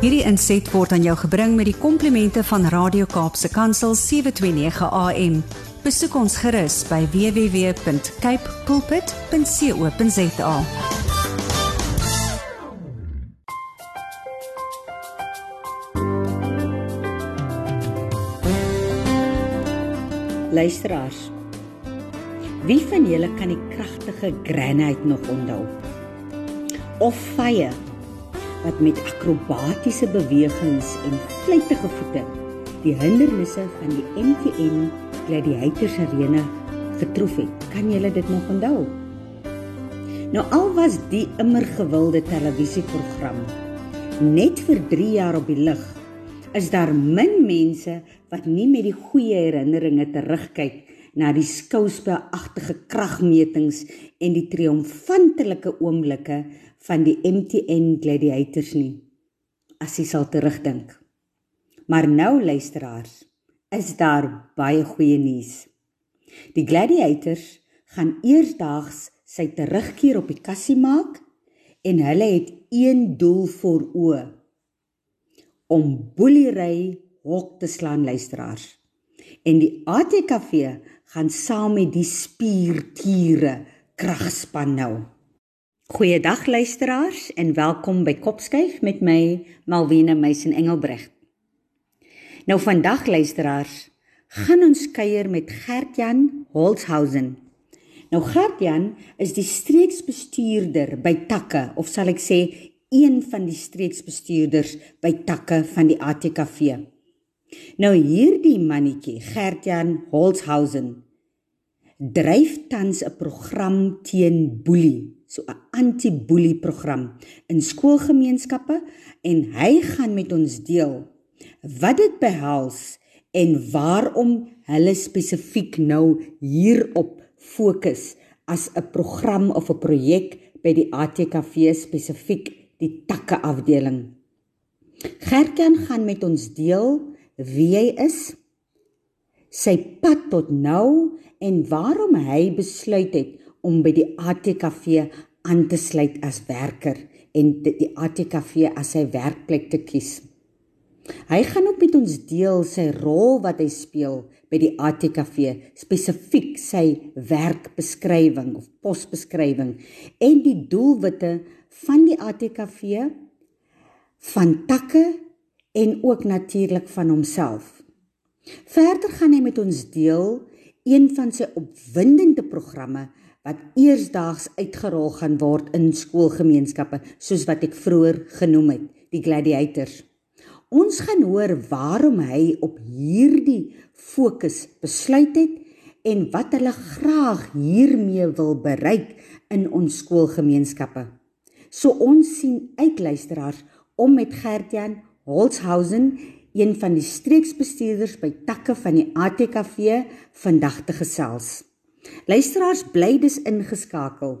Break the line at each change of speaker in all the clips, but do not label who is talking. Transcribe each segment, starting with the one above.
Hierdie inset word aan jou gebring met die komplimente van Radio Kaapse Kansel 729 AM. Besoek ons gerus by www.cape pulpit.co.za.
Luisteraars. Wie van julle kan die kragtige granite nog onthou? Of fire wat met akrobatiese bewegings en vlugtige voete die hindernisse van die MTN Gladiators Arena getroof het. Kan julle dit nog onthou? Nou al was die immer gewilde televisieprogram net vir 3 jaar op die lug, is daar min mense wat nie met die goeie herinneringe terugkyk na die skouspelagtige kragmetings en die triomfantelike oomblikke van die MTN Gladiators nie as jy sal terugdink. Maar nou luisteraars, is daar baie goeie nuus. Die Gladiators gaan eersdaags sy terugkeer op die kassie maak en hulle het een doel voor oë om boelery hok te slaan luisteraars. En die ATKV gaan saam met die spiertiere kragspan nou. Goeiedag luisteraars en welkom by Kopskyf met my Malwena Meisen Engelbreg. Nou vandag luisteraars, gaan ons kuier met Gert-Jan Holzhausen. Nou Gert-Jan is die streeksbestuurder by Takke of sal ek sê een van die streeksbestuurders by Takke van die ATKV. Nou hierdie mannetjie, Gert-Jan Holzhausen, dryf tans 'n program teen boelie so 'n anti-boelie program in skoolgemeenskappe en hy gaan met ons deel wat dit behels en waarom hulle spesifiek nou hierop fokus as 'n program of 'n projek by die ATKV spesifiek die takke afdeling. Gerken gaan met ons deel wie hy is, sy pad tot nou en waarom hy besluit het om by die ATKV aan te sluit as werker en die ATKV as sy werkplek te kies. Hy gaan ook met ons deel sy rol wat hy speel by die ATKV, spesifiek sy werkbeskrywing of posbeskrywing en die doelwitte van die ATKV van takke en ook natuurlik van homself. Verder gaan hy met ons deel een van sy opwindende programme wat eersdaags uitgerol gaan word in skoolgemeenskappe soos wat ek vroeër genoem het, die gladiators. Ons gaan hoor waarom hy op hierdie fokus besluit het en wat hulle graag hiermee wil bereik in ons skoolgemeenskappe. So ons sien uit luisteraars om met Gertjan Holzhausen, een van die streeksbestuurders by takke van die ATKV, vandag te gesels. Luisteraars bly dus ingeskakel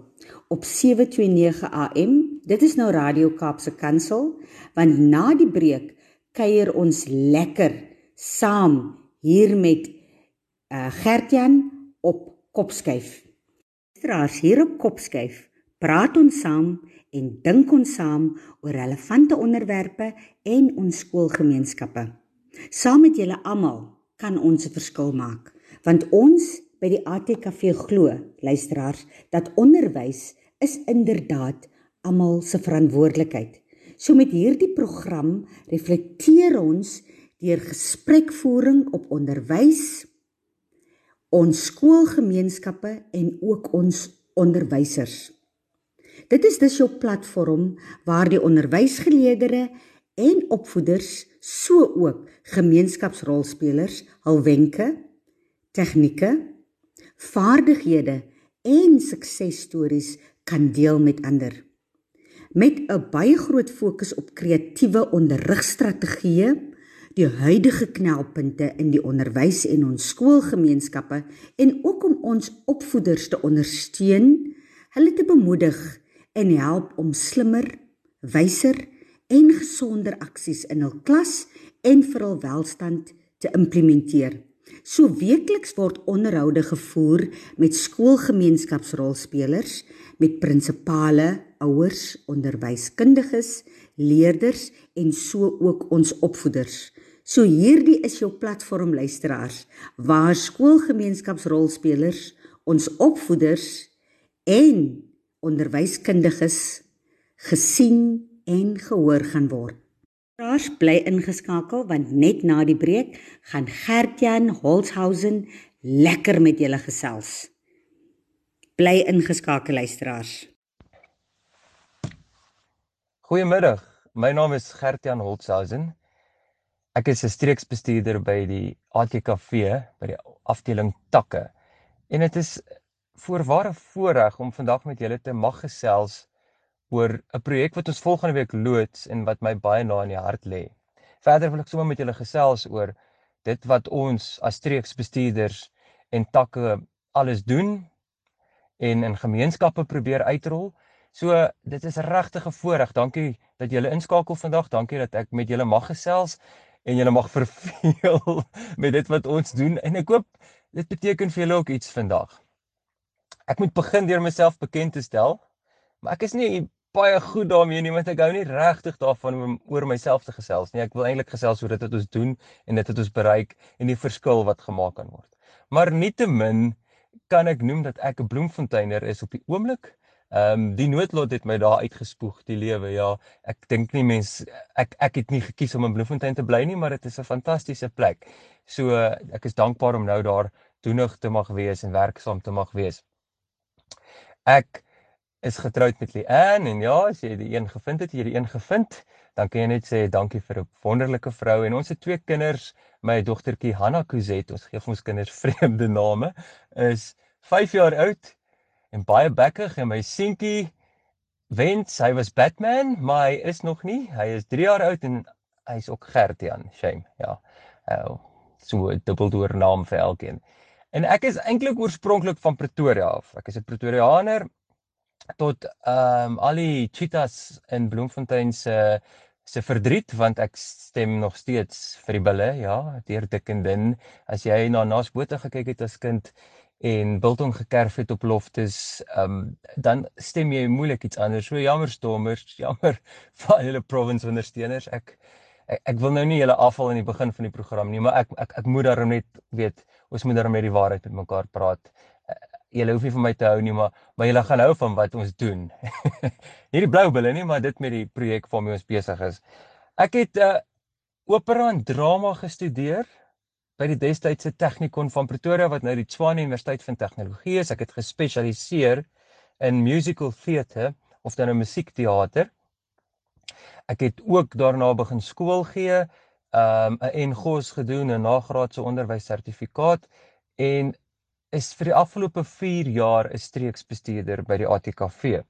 op 729 AM. Dit is nou Radio Kaapse Kansel want na die breek kuier ons lekker saam hier met uh, Gertjan op Kopskyf. Luisteraars hier op Kopskyf praat ons saam en dink ons saam oor relevante onderwerpe en ons skoolgemeenskappe. Saam met julle almal kan ons 'n verskil maak want ons by die ATKV glo, luisteraars, dat onderwys is inderdaad almal se verantwoordelikheid. So met hierdie program reflekteer ons deur gesprekvoering op onderwys, ons skoolgemeenskappe en ook ons onderwysers. Dit is dus jou platform waar die onderwysgeleerders en opvoeders so ook gemeenskapsrolspelers hul wenke, tegnieke vaardighede en suksesstories kan deel met ander. Met 'n baie groot fokus op kreatiewe onderrigstrategieë, die huidige knelpunte in die onderwys en ons skoolgemeenskappe en ook om ons opvoeders te ondersteun, hulle te bemoedig en help om slimmer, wyser en gesonder aksies in hul klas en vir hul welstand te implementeer. So weekliks word onderhoude gevoer met skoolgemeenskapsrolspelers, met prinsipale, ouers, onderwyskundiges, leerders en so ook ons opvoeders. So hierdie is jou platform luisteraars waar skoolgemeenskapsrolspelers, ons opvoeders en onderwyskundiges gesien en gehoor gaan word. Raas bly ingeskakel want net na die breek gaan Gertjan Holzhausen lekker met julle gesels. Bly ingeskakel luisteraars.
Goeiemiddag. My naam is Gertjan Holzhausen. Ek is 'n streeksbestuurder by die ATKV by die afdeling takke. En dit is voorware voorreg om vandag met julle te mag gesels oor 'n projek wat ons volgende week loods en wat my baie na in die hart lê. Verder wil ek sommer met julle gesels oor dit wat ons as streeksbestuurders en takke alles doen en in gemeenskappe probeer uitrol. So dit is regtig 'n voorreg. Dankie dat julle inskakel vandag. Dankie dat ek met julle mag gesels en julle mag verveel met dit wat ons doen en ek hoop dit beteken vir julle ook iets vandag. Ek moet begin deur myself bekend te stel, maar ek is nie baie goed daarmee nie want ek hou nie regtig daarvan om oor myself te gesels nie. Ek wil eintlik gesels oor dit wat ons doen en dit wat ons bereik en die verskil wat gemaak kan word. Maar nietemin kan ek noem dat ek 'n bloemfonteiner is op die oomblik Ehm um, die noodlot het my daar uitgespoeg die lewe ja ek dink nie mens ek ek het nie gekies om in Bloemfontein te bly nie maar dit is 'n fantastiese plek. So ek is dankbaar om nou daar toenig te mag wees en werksaam te mag wees. Ek is getroud met Leanne en ja as jy die een gevind het jy die een gevind dan kan jy net sê dankie vir 'n wonderlike vrou en ons het twee kinders my dogtertjie Hanna Kuzet ons gee ons kinders vreemde name is 5 jaar oud en baie bekkig en my seentjie wens hy was Batman, maar hy is nog nie. Hy is 3 jaar oud en hy's ook Gertian, shame. Ja. Uh, so 'n dubbeldoor naam vir elkeen. En ek is eintlik oorspronklik van Pretoria af. Ek is 'n Pretoriaaner tot ehm um, al die cheetahs in Bloemfontein se se verdriet want ek stem nog steeds vir die bulle, ja, deur dik en dun. As jy na Nasbote gekyk het as kind, en biltong gekerf het op loftes, ehm um, dan stem jy moeilik iets anders. So jammer stommers, jammer vir julle province ondersteuners. Ek, ek ek wil nou nie julle afval in die begin van die program nie, maar ek ek ek moet daarom net weet, ons moet daarom net die waarheid met mekaar praat. Uh, julle hoef nie van my te hou nie, maar maar julle gaan hou van wat ons doen. nie die blou bulle nie, maar dit met die projek waarmee ons besig is. Ek het 'n uh, opera en drama gestudeer by die destydse Technikon van Pretoria wat nou die Tshwane Universiteit van Tegnologie is. Ek het gespesialiseer in musical theatre of dan 'n musiekteater. Ek het ook daarna begin skool gee, um 'n NGOS gedoen, 'n nagraadse onderwys sertifikaat en is vir die afgelope 4 jaar 'n streeksbestuurder by die ATKV.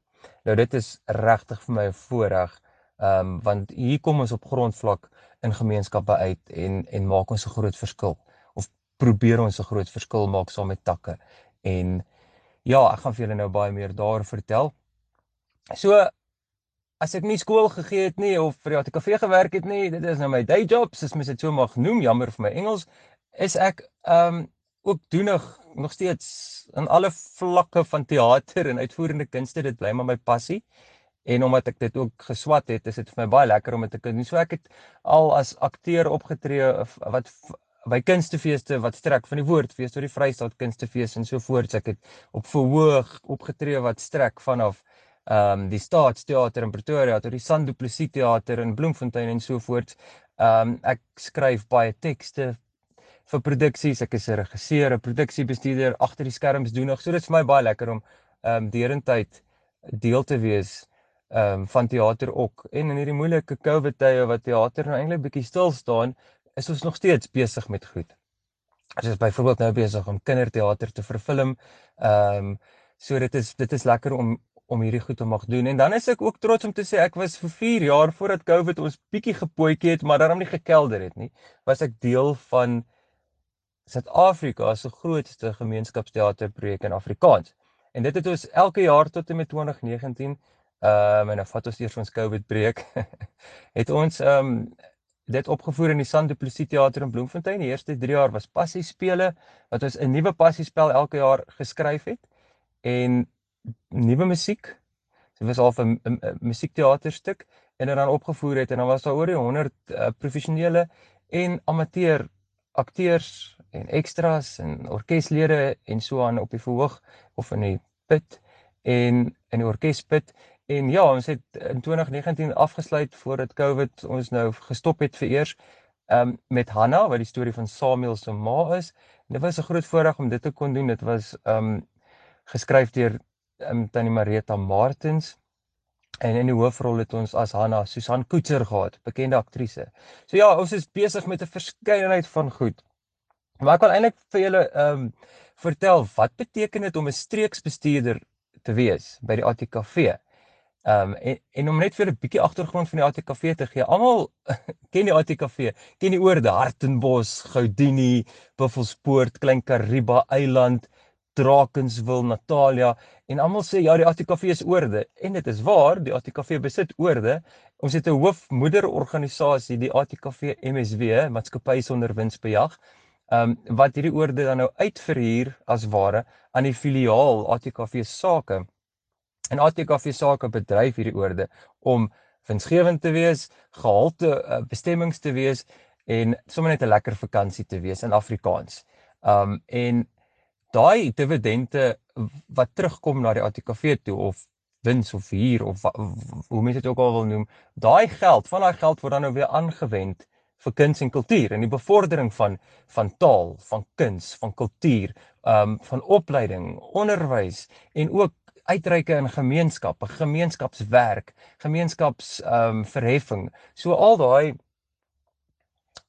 Nou dit is regtig vir my 'n voorreg um, want hier kom ons op grondvlak in gemeenskappe uit en en maak ons 'n groot verskil of probeer ons 'n groot verskil maak saam met takke. En ja, ek gaan vir julle nou baie meer daar vertel. So as ek nie skool gegee het nie of vir die ATKV gewerk het nie, dit is nou my day job, soos mens dit so mag noem, jammer vir my Engels, is ek ehm um, ook doenig nog steeds in alle vlakke van teater en uitvoerende kunste, dit bly maar my passie en omdat ek dit ook geswat het, is dit vir my baie lekker om dit te kan doen. So ek het al as akteur opgetree wat by kunstefeeste wat strek van die woordfees tot die Vrystaat kunstefees en so voort. Ek het op verhoog opgetree wat strek vanaf ehm um, die Staatsteater in Pretoria tot die Sandu Plessis teater in Bloemfontein en so voort. Ehm um, ek skryf baie tekste vir produksies. Ek is 'n regisseur, 'n produksiebestuurder agter die skerms doen nog. So dit is vir my baie lekker om ehm um, derentyd deel te wees ehm um, van teater ook. En in hierdie moeilike COVID tye wat teater nou eintlik bietjie stil staan, is ons nog steeds besig met goed. Ons is byvoorbeeld nou besig om kinderteater te vervilm. Ehm um, so dit is dit is lekker om om hierdie goed te mag doen. En dan is ek ook trots om te sê ek was vir 4 jaar voordat COVID ons bietjie gepootjie het, maar daarom nie gekelder het nie, was ek deel van Suid-Afrika se grootste gemeenskapsteaterprojek in Afrikaans. En dit het ons elke jaar tot en met 2019 Ehm um, en dan vat ons eers ons COVID breek. het ons ehm um, dit opgevoer in die Sandeplessis Theater in Bloemfontein. Die eerste 3 jaar was passie spele wat ons 'n nuwe passie spel elke jaar geskryf het en nuwe musiek. Dit was al 'n musiekteaterstuk en dit dan opgevoer het en dan was daar oor die 100 uh, professionele en amateur akteurs en extras en orkeslede en so aan op die verhoog of in die pit en in die orkespit en ja ons het in 2019 afgesluit voordat Covid ons nou gestop het vir eers um, met Hanna wat die storie van Samuel se ma is. En dit was 'n groot voorreg om dit te kon doen. Dit was um geskryf deur um, Tannie Marita Martins En in die hoofrol het ons as Hanna Susan Koetser gehad, bekende aktrise. So ja, ons is besig met 'n verskeidenheid van goed. Maar ek wil eintlik vir julle ehm um, vertel wat beteken dit om 'n streeksbestuurder te wees by die ATKV. Ehm um, en en om net vir 'n bietjie agtergrond van die ATKV te gee. Almal ken die ATKV, ken die oorde Hartenbos, Goudini, Buffelspoort, Klein Kariba Eiland, Drakenswil, Natalia en almal sê ja, die ATKV is oorde en dit is waar, die ATKV besit oorde. Ons het 'n hoofmoederorganisasie, die ATKV MSW, Maatskappy sonder winsbejag, ehm um, wat hierdie oorde dan nou uitverhuur as ware aan die filiaal ATKV Sake. En ATKV Sake bedryf hierdie oorde om winsgewend te wees, gehalte uh, bestemmings te wees en sommer net 'n lekker vakansie te wees in Afrikaans. Um en daai dividende wat terugkom na die ATKV toe of wins of huur of hoe mense dit ook al wil noem, daai geld, van daai geld word dan nou weer aangewend vir kuns en kultuur en die bevordering van van taal, van kuns, van kultuur, ehm um, van opleiding, onderwys en ook uitreike in gemeenskappe, gemeenskapswerk, gemeenskaps ehm um, verheffing. So al daai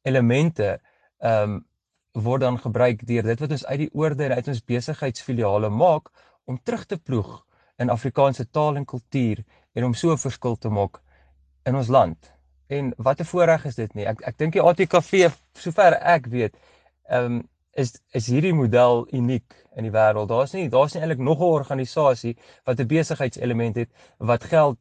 elemente ehm um, word dan gebruik deur dit wat ons uit die oorde en uit ons besigheidsfiliale maak om terug te ploeg in Afrikaanse taal en kultuur en om so 'n verskil te maak in ons land. En wat 'n voorreg is dit nie. Ek ek dink die ATKV sover ek weet, ehm um, is is hierdie model uniek in die wêreld. Daar's nie daar's nie eintlik nog 'n organisasie wat 'n besigheidselement het wat geld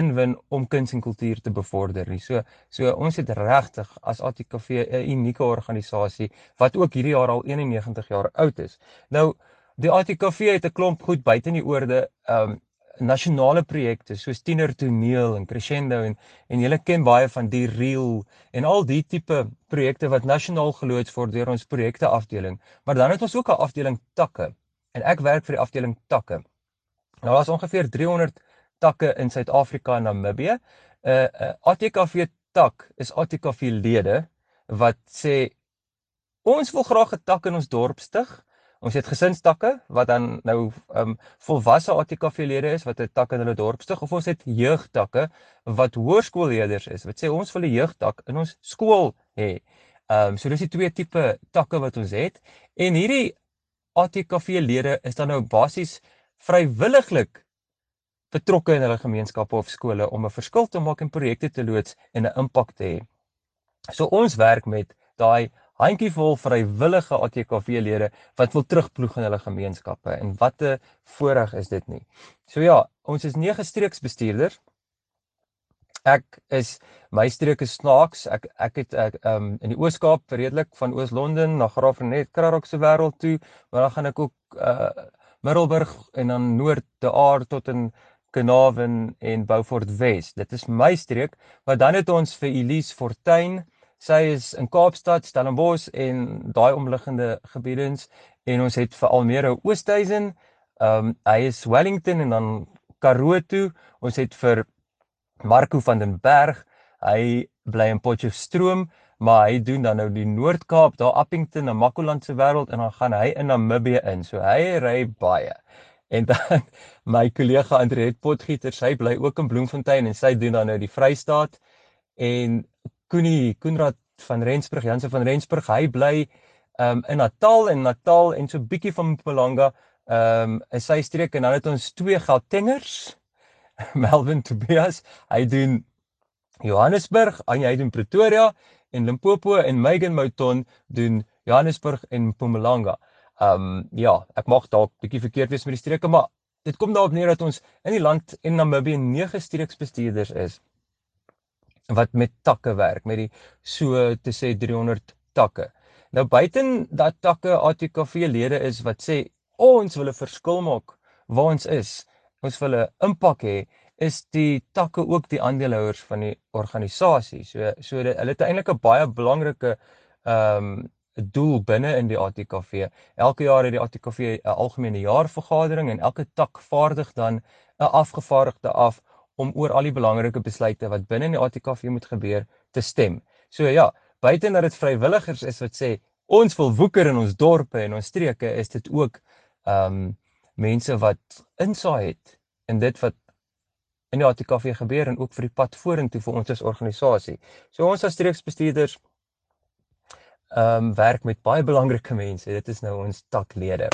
inwin om kuns en kultuur te bevorder nie. So so ons het regtig as ATKV 'n unieke organisasie wat ook hierdie jaar al 91 jaar oud is. Nou die ATKV het 'n klomp goed buite in die oorde um nasionale projekte soos Tiener Toneel en Crescendo en en julle ken baie van die Reel en al die tipe projekte wat nasionaal geloods word deur ons projekte afdeling. Maar dan het ons ook 'n afdeling takke en ek werk vir die afdeling takke. Nou daar's ongeveer 300 takke in Suid-Afrika en Namibië. 'n uh, uh, ATKV tak is ATKV lede wat sê ons wil graag 'n tak in ons dorp stig. Ons het gesinstakke wat dan nou um volwasse ATKV lede is wat 'n tak in hulle dorp stig of ons het jeugtakke wat hoërskoolleerders is wat sê ons wil 'n jeugtak in ons skool hê. Um so dis die twee tipe takke wat ons het en hierdie ATKV lede is dan nou basies vrywilliglik betrokke in hulle gemeenskappe of skole om 'n verskil te maak en projekte te loods en 'n impak te hê. So ons werk met daai handjievol vrywillige ATKV-lede wat wil terugploeg in hulle gemeenskappe en wat 'n voorreg is dit nie. So ja, ons is nege streeksbestuurders. Ek is my streek is snaaks. Ek ek het ek um, in die Oos-Kaap redelik van Oos-London na Graafrenet, Krarok se wêreld toe, maar dan gaan ek ook uh Middelburg en dan Noord te Aar tot in Kenawen en Beaufort Wes. Dit is my streek, maar dan het ons vir Elise Fortuin. Sy is in Kaapstad, Stellenbosch en daai omliggende gebiedens en ons het vir Almere Oosthuizen. Ehm um, hy is Wellington en dan Karoo toe. Ons het vir Marco van den Berg. Hy bly in Potchefstroom, maar hy doen dan nou die Noord-Kaap, daar Appington en Makoland se wêreld en dan gaan hy in Namibië in. So hy ry baie. En dan my kollega Andreet Potgieter, sy bly ook in Bloemfontein en sy doen dan nou die Vrystaat. En Koenie Koenraad van Rensburg, Janse van Rensburg, hy bly um in Natal en Natal en so bietjie van Mpumalanga um is sy streek en dan het ons twee Gautengers. Melvin Tobias, hy doen Johannesburg, Anja hy doen Pretoria en Limpopo en Megan Mouton doen Johannesburg en Mpumalanga. Ehm um, ja, ek mag dalk bietjie verkeerd wees met die streke, maar dit kom daarop neer dat ons in die land en Namibië nege streeksbestuurders is. wat met takke werk, met die so te sê 300 takke. Nou buiten dat takke ATKV lede is wat sê ons wil 'n verskil maak waar ons is. Ons wil 'n impak hê is die takke ook die aandeelhouers van die organisasie. So so dit, hulle het eintlik 'n baie belangrike ehm um, doel binne in die ATKV. Elke jaar het die ATKV 'n algemene jaarvergadering en elke tak vaardig dan 'n afgevaardigde af om oor al die belangrike besluite wat binne in die ATKV moet gebeur te stem. So ja, buite dat dit vrywilligers is wat sê ons wil woeker in ons dorpe en ons streke, is dit ook ehm um, mense wat insaai het in dit wat in die ATKV gebeur en ook vir die pad vorentoe vir ons as organisasie. So ons as streeksbestuurders ehm um, werk met baie belangrike mense. Dit is nou ons taklede.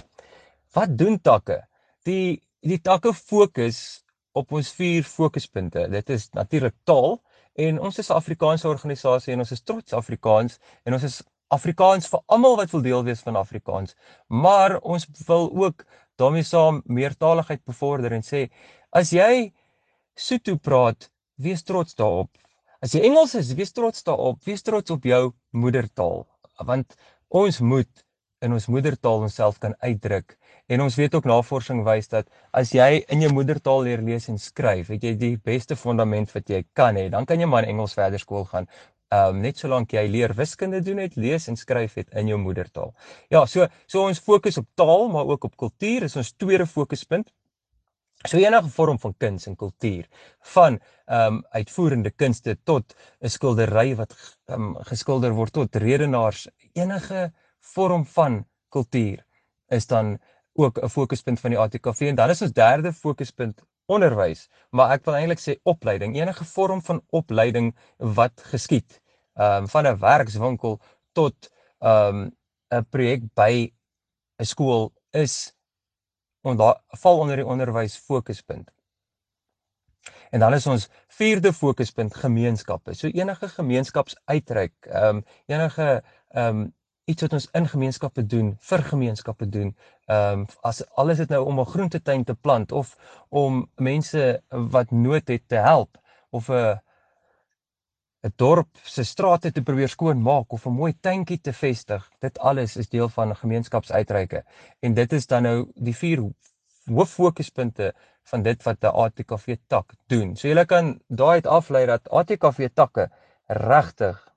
Wat doen takke? Die die takke fokus op ons vier fokuspunte. Dit is natuurlik taal en ons is 'n Afrikaanse organisasie en ons is trots Afrikaans en ons is Afrikaans vir almal wat wil deel wees van Afrikaans. Maar ons wil ook daarmee saam meertaligheid bevorder en sê as jy Sotho praat, wees trots daarop. As jy Engels is, wees trots daarop. Wees trots op jou moedertaal want ons moet in ons moedertaal onsself kan uitdruk en ons weet ook navorsing wys dat as jy in jou moedertaal leer lees en skryf, het jy die beste fondament wat jy kan hê. Dan kan jy maar in Engels verder skool gaan. Ehm um, net solank jy leer wiskunde doen het, lees en skryf het in jou moedertaal. Ja, so so ons fokus op taal, maar ook op kultuur is ons tweede fokuspunt. So enige vorm van kuns en kultuur, van ehm um, uitvoerende kunste tot 'n skildery wat ehm um, geskilder word tot redenaars, enige vorm van kultuur is dan ook 'n fokuspunt van die ATKV en dan is ons derde fokuspunt onderwys, maar ek wil eintlik sê opleiding, enige vorm van opleiding wat geskied, ehm um, van 'n werkswinkel tot ehm um, 'n projek by 'n skool is want daar val onder die onderwys fokuspunt. En dan is ons vierde fokuspunt gemeenskappe. So enige gemeenskapsuitreik, ehm um, enige ehm um, iets wat ons in gemeenskappe doen, vir gemeenskappe doen. Ehm um, as alles dit nou om 'n groentetuin te plant of om mense wat nood het te help of 'n 'n dorp se strate te probeer skoon maak of 'n mooi tuintjie te vestig. Dit alles is deel van gemeenskapsuitreike. En dit is dan nou die vier hoof fokuspunte van dit wat 'n ATKV tak doen. So jy kan daai uit aflei dat ATKV takke regtig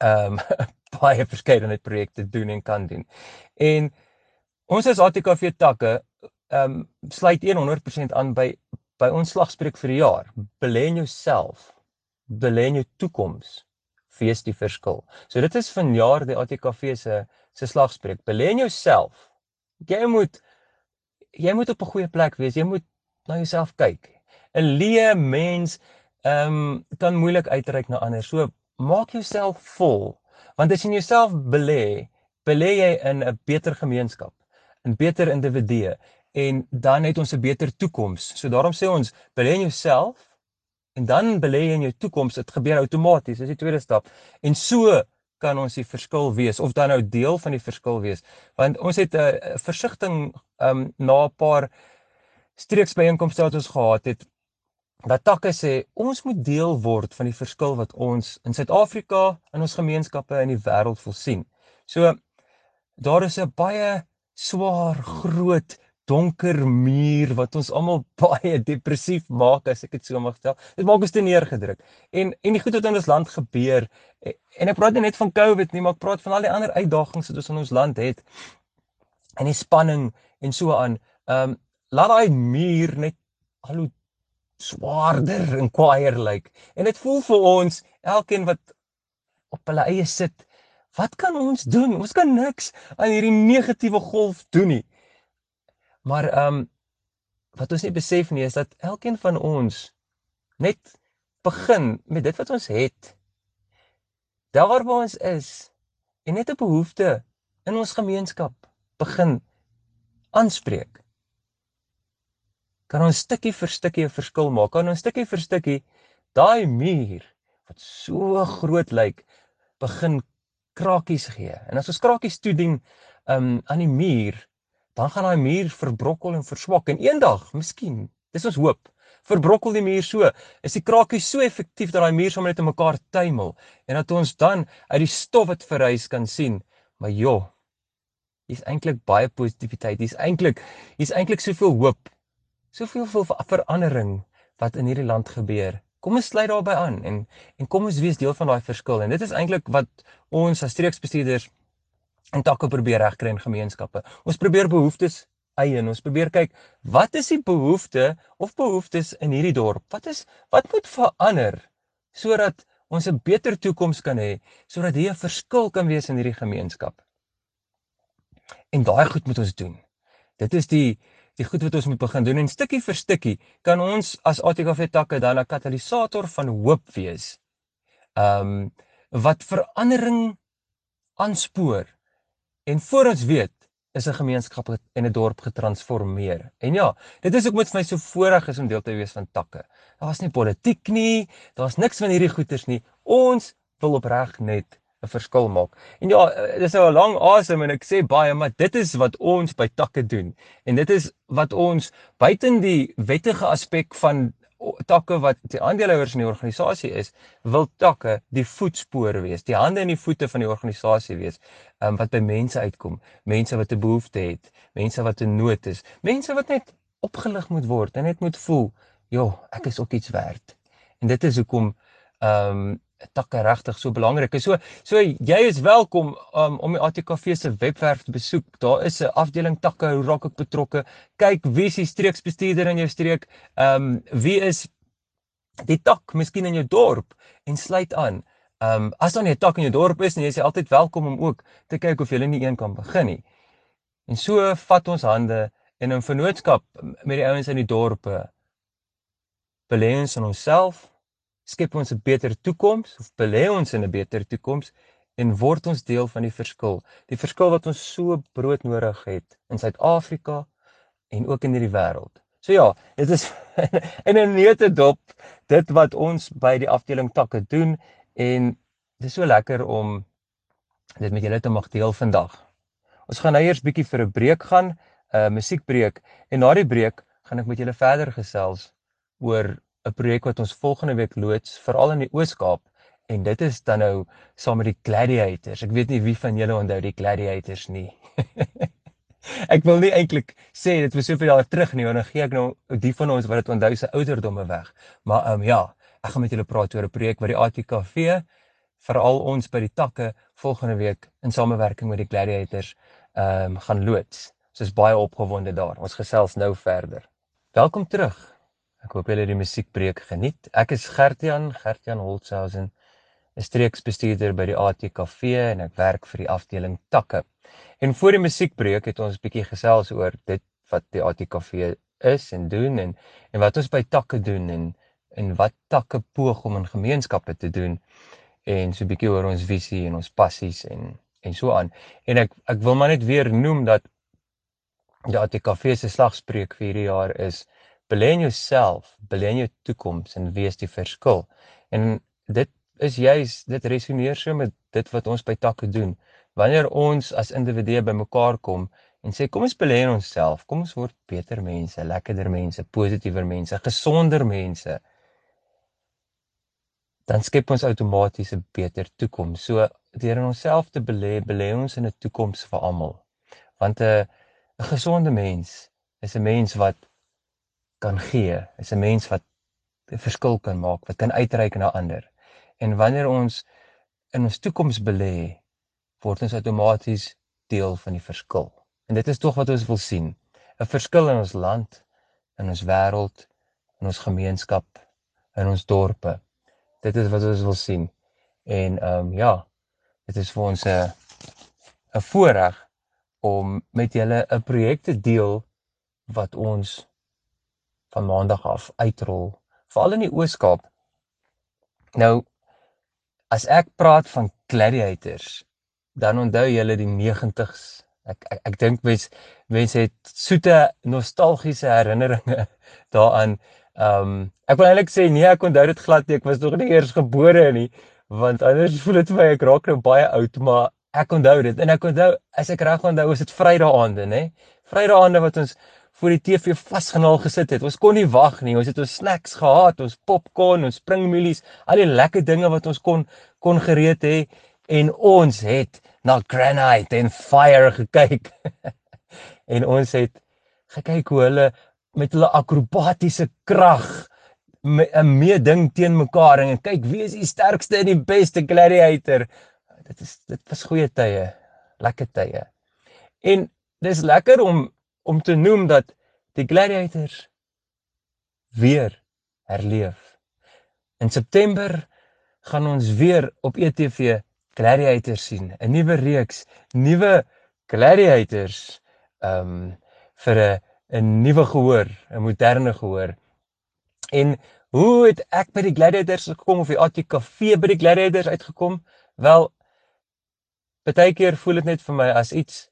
ehm um, baie verskeidenheid projekte doen en kan doen. En ons as ATKV takke ehm um, sluit 100% aan by by ons slagspreuk vir die jaar. Belê in jouself belê in jou toekoms fees die verskil. So dit is vanjaar die ATKV se se slagspreuk. Belê in jouself. Jy moet jy moet op 'n goeie plek wees. Jy moet na jouself kyk. 'n Leë mens ehm um, kan moeilik uitreik na ander. So maak jouself vol. Want as jy in jouself belê, belê jy in 'n beter gemeenskap, in beter individue en dan het ons 'n beter toekoms. So daarom sê ons belê in jouself en dan belê jy in jou toekoms. Dit gebeur outomaties. Dis die tweede stap. En so kan ons die verskil wees of dan nou deel van die verskil wees. Want ons het 'n uh, versigtiging um na 'n paar streeksbyeenkomste wat ons gehad het dat takke sê ons moet deel word van die verskil wat ons in Suid-Afrika in ons gemeenskappe in die wêreld wil sien. So daar is 'n baie swaar, groot donker muur wat ons almal baie depressief maak as ek dit so mag stel. Dit maak ons te neergedruk. En en die goed wat in ons land gebeur en ek praat nie net van COVID nie, maar ek praat van al die ander uitdagings wat ons in ons land het. En die spanning en so aan. Ehm um, laat daai muur net al hoe swaarder en kwaaier lyk. En dit voel vir ons elkeen wat op hulle eie sit, wat kan ons doen? Ons kan niks aan hierdie negatiewe golf doen nie. Maar ehm um, wat ons nie besef nie is dat elkeen van ons net begin met dit wat ons het. Daar waar ons is en net 'n behoefte in ons gemeenskap begin aanspreek. Kan ons stukkie vir stukkie 'n verskil maak? Kan ons stukkie vir stukkie daai muur wat so groot lyk begin krakies gee. En as ons krakies toedien um aan die muur, dan gaan daai muur verbrokkel en verswak en eendag, miskien, dis ons hoop, verbrokkel die muur so. Is die krakie so effektief dat daai muur sommer net in mekaar tuimel en dat ons dan uit die stof wat verrys kan sien. Maar joh, hier's eintlik baie positiwiteit. Hier's eintlik hier's eintlik soveel hoop. Soveel veel verandering wat in hierdie land gebeur. Kom ons sluit daarbey aan en en kom ons wees deel van daai verskil. En dit is eintlik wat ons as streeksbestuurders en takke probeer regkry in gemeenskappe. Ons probeer behoeftes eien. Ons probeer kyk wat is die behoefte of behoeftes in hierdie dorp? Wat is wat moet verander sodat ons 'n beter toekoms kan hê, sodat hier 'n verskil kan wees in hierdie gemeenskap. En daai goed moet ons doen. Dit is die die goed wat ons moet begin doen en stukkie vir stukkie kan ons as ATKV takke dan 'n katalisator van hoop wees. Ehm um, wat verandering aanspoor. En voor ons weet, is 'n gemeenskap en 'n dorp getransformeer. En ja, dit is ook met my so voorreg is om deel te wees van takke. Daar's nie politiek nie, daar's niks van hierdie goeters nie. Ons wil opreg net 'n verskil maak. En ja, eh, dis nou 'n lang asem en ek sê baie, maar dit is wat ons by takke doen. En dit is wat ons buiten die wettige aspek van takke wat die aandeelhouers in die organisasie is, wil takke die voetspoor wees, die hande en die voete van die organisasie wees, um, wat by mense uitkom, mense wat 'n behoefte het, mense wat in nood is, mense wat net opgelig moet word en net moet voel, "Jo, ek is ook iets werd." En dit is hoekom ehm um, takke regtig so belangrik is. So so jy is welkom um, om die ATKV se webwerf te besoek. Daar is 'n afdeling takke, hoe raak ek betrokke? Kyk wie is die streeksbestuurder in jou streek? Ehm um, wie is die tak miskien in jou dorp en sluit aan. Ehm um, as dan 'n tak in jou dorp is, dan is jy altyd welkom om ook te kyk of jy nie een kan begin nie. En so vat ons hande in 'n vennootskap met die ouens in die dorpe. Belê ons in onsself skep ons 'n beter toekoms of belê ons in 'n beter toekoms en word ons deel van die verskil. Die verskil wat ons so broodnodig het in Suid-Afrika en ook in hierdie wêreld. So ja, dit is in 'n neutedop dit wat ons by die afdeling takke doen en dit is so lekker om dit met julle te mag deel vandag. Ons gaan nou eers bietjie vir 'n breek gaan, 'n uh, musiekbreek en na die breek gaan ek met julle verder gesels oor 'n projek wat ons volgende week loods veral in die Oos-Kaap en dit is dan nou saam met die Gladiators. Ek weet nie wie van julle onthou die Gladiators nie. ek wil nie eintlik sê dit was soveel jaar terug nie, want dan gee ek nou die van ons wat dit onthou se ouderdomme weg. Maar ehm um, ja, ek gaan met julle praat oor 'n projek wat die ATKV veral ons by die takke volgende week in samewerking met die Gladiators ehm um, gaan loods. Ons is baie opgewonde daar. Ons gesels nou verder. Welkom terug. Ek hoop julle het die musiekbreek geniet. Ek is Gertjan, Gertjan Holtzhausen, 'n streeksbestuurder by die ATKV en ek werk vir die afdeling takke. En voor die musiekbreek het ons 'n bietjie gesels oor dit wat die ATKV is en doen en en wat ons by takke doen en en wat takke poog om in gemeenskappe te doen en so 'n bietjie oor ons visie en ons passies en en so aan. En ek ek wil maar net weer noem dat die ATKV se slagspreuk vir hierdie jaar is belê in jouself, belê in jou toekoms en wees die verskil. En dit is juis dit resoneer so met dit wat ons by takke doen. Wanneer ons as individue bymekaar kom en sê kom ons belê in onsself, kom ons word beter mense, lekkerder mense, positiewer mense, gesonder mense, dan skep ons outomaties 'n beter toekoms. So deur in onsself te belê, belê ons in 'n toekoms vir almal. Want 'n 'n gesonde mens is 'n mens wat kan gee, is 'n mens wat 'n verskil kan maak, wat kan uitreik na ander. En wanneer ons in ons toekoms belê, word ons outomaties deel van die verskil. En dit is tog wat ons wil sien, 'n verskil in ons land, in ons wêreld, in ons gemeenskap, in ons dorpe. Dit is wat ons wil sien. En ehm um, ja, dit is vir ons 'n 'n voorreg om met julle 'n projek te deel wat ons van maandag af uitrol veral in die Oos-Kaap. Nou as ek praat van gladiators, dan onthou julle die 90s. Ek ek, ek dink mens mense het soete nostalgiese herinneringe daaraan. Ehm um, ek wil eintlik sê nee, ek onthou dit glad nie. Ek was nog nie eers gebore nie, want anders voel dit vir my ek raak nou baie oud, maar ek onthou dit en ek onthou as ek reg onthou, was dit Vrydae aande, nê? Vrydae aande wat ons voor die TV vasgenaal gesit het. Ons kon nie wag nie. Ons het ons snacks gehad, ons popcorn, ons springmulies, al die lekker dinge wat ons kon kon gereed hê en ons het na Granite en Fire gekyk. en ons het gekyk hoe hulle met hulle akrobatiese krag 'n mee ding teen mekaar en kyk wie is die sterkste en die beste gladiator. Dit is dit was goeie tye, lekker tye. En dis lekker om om te noem dat die gladiators weer herleef. In September gaan ons weer op ETV gladiators sien, 'n nuwe reeks, nuwe gladiators ehm um, vir 'n 'n nuwe gehoor, 'n moderne gehoor. En hoe het ek by die gladiators gekom of die ATKV by die gladiators uitgekom? Wel baie keer voel dit net vir my as iets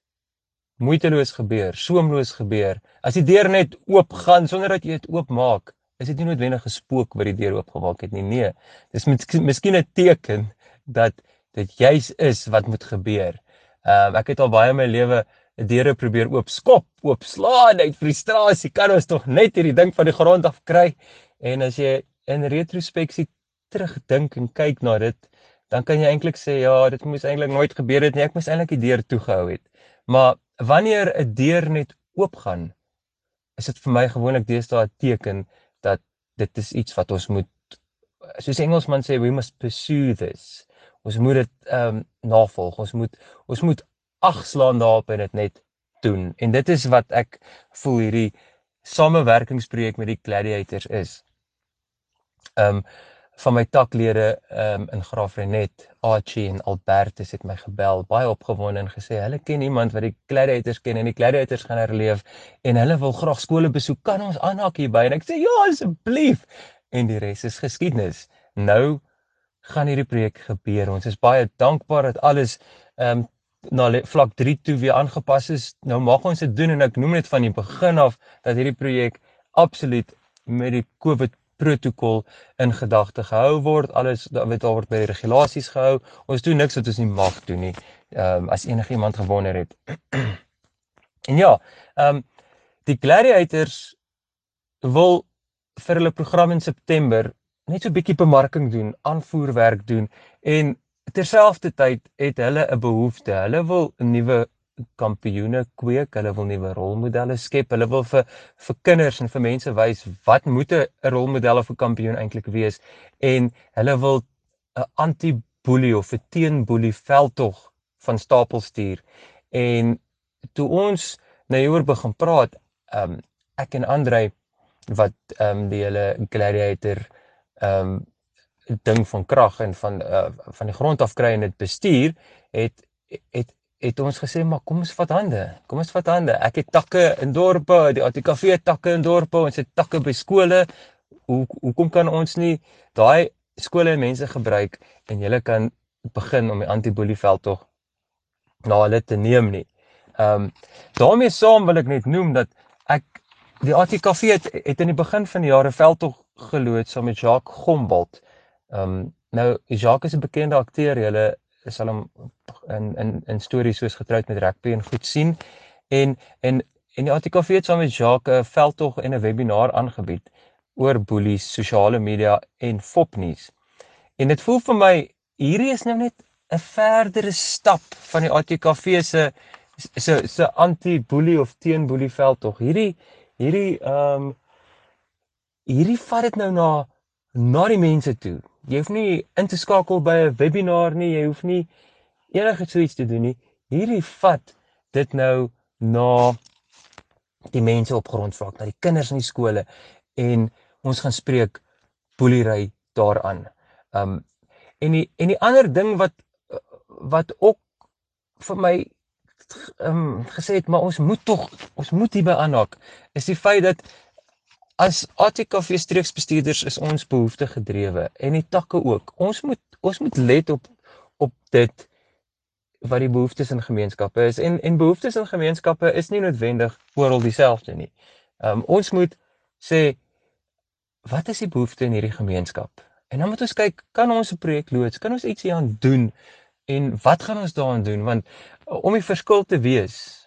moeiteloos gebeur, soemloos gebeur. As die deur net oop gaan sonder dat jy dit oopmaak, is dit nie noodwendig 'n spook wat die deur oopgemaak het nie. Nee, dis miskien 'n teken dat dit juis is wat moet gebeur. Ehm um, ek het al baie in my lewe deure probeer oop skop, oop slaan uit frustrasie. Kan ons tog net hierdie ding van die grond af kry? En as jy in retrospeksie terugdink en kyk na dit, dan kan jy eintlik sê ja, dit moes eintlik nooit gebeur het nie. Ek moes eintlik die deur toegehou het. Maar wanneer 'n deur net oopgaan, is dit vir my gewoonlik deesdae 'n teken dat dit is iets wat ons moet soos Engelsman sê we must pursue this. Ons moet dit ehm um, navolg. Ons moet ons moet agslaan daarop en dit net doen. En dit is wat ek voel hierdie samewerkingsprojek met die gladiators is. Ehm um, van my taklede um, in Graafrenet, Archie en Albertus het my gebel, baie opgewonde en gesê hulle ken iemand wat die gladiators ken en die gladiators gaan herleef en hulle wil graag skole besoek. Kan ons aanhaak hierby? En ek sê ja, asseblief. En die res is geskiedenis. Nou gaan hierdie projek gebeur. Ons is baie dankbaar dat alles ehm um, na vlak 3 toe weer aangepas is. Nou mag ons dit doen en ek noem dit van die begin af dat hierdie projek absoluut met die COVID protokol in gedagte gehou word. Alles wat daar word by die regulasies gehou. Ons doen niks wat ons nie mag doen nie. Ehm um, as enigiemand gewonder het. en ja, ehm um, die gladiators wil vir hulle program in September net so 'n bietjie bemarking doen, aanvoerwerk doen en terselfdertyd het hulle 'n behoefte. Hulle wil 'n nuwe kampioene kweek, hulle wil nuwe rolmodelle skep. Hulle wil vir vir kinders en vir mense wys wat moet 'n rolmodel of 'n kampioen eintlik wees en hulle wil 'n anti-boelie of 'n teen-boelie veldtog van stapel stuur. En toe ons nou hieroor begin praat, ehm um, ek en Andrei wat ehm um, die hele gladiator ehm um, ding van krag en van uh, van die grond af kry en dit bestuur het het het ons gesê maar kom ons vat hande. Kom ons vat hande. Ek het takke in dorpe, die ATKV takke in dorpe, ons het takke by skole. Hoe hoekom kan ons nie daai skole en mense gebruik en julle kan begin om die anti-boelieveld tog na hulle te neem nie. Ehm um, daarmee saam wil ek net noem dat ek die ATKV het, het in die begin van die jare veldtog geloods saam met Jacques Gombold. Ehm um, nou Jacques is 'n bekende akteur, julle sal hom in in in stories soos getroud met rugby en goed sien. En en en die ATKV het saam met Jacques 'n veldtog en 'n webinar aangebied oor boelies, sosiale media en fopnuus. En dit voel vir my hierdie is nou net 'n verdere stap van die ATKV se se se anti-boelie of teen-boelie veldtog. Hierdie hierdie ehm um, hierdie vat dit nou na na die mense toe. Jy hoef nie in te skakel by 'n webinar nie, jy hoef nie enige so iets te doen nie. Hierdie vat dit nou na die mense op grondvlak, na die kinders in die skole en ons gaan spreek boelery daaraan. Um en die en die ander ding wat wat ook vir my um gesê het maar ons moet tog ons moet hierby aanhaak is die feit dat as ATKV streeksbestuurders is ons behoefte gedrewe en die takke ook. Ons moet ons moet let op op dit wat die behoeftes in gemeenskappe is en en behoeftes in gemeenskappe is nie noodwendig oral dieselfde nie. Um ons moet sê wat is die behoefte in hierdie gemeenskap? En dan moet ons kyk, kan ons 'n projek loods? Kan ons ietsie aan doen? En wat gaan ons daaraan doen? Want om die verskil te wees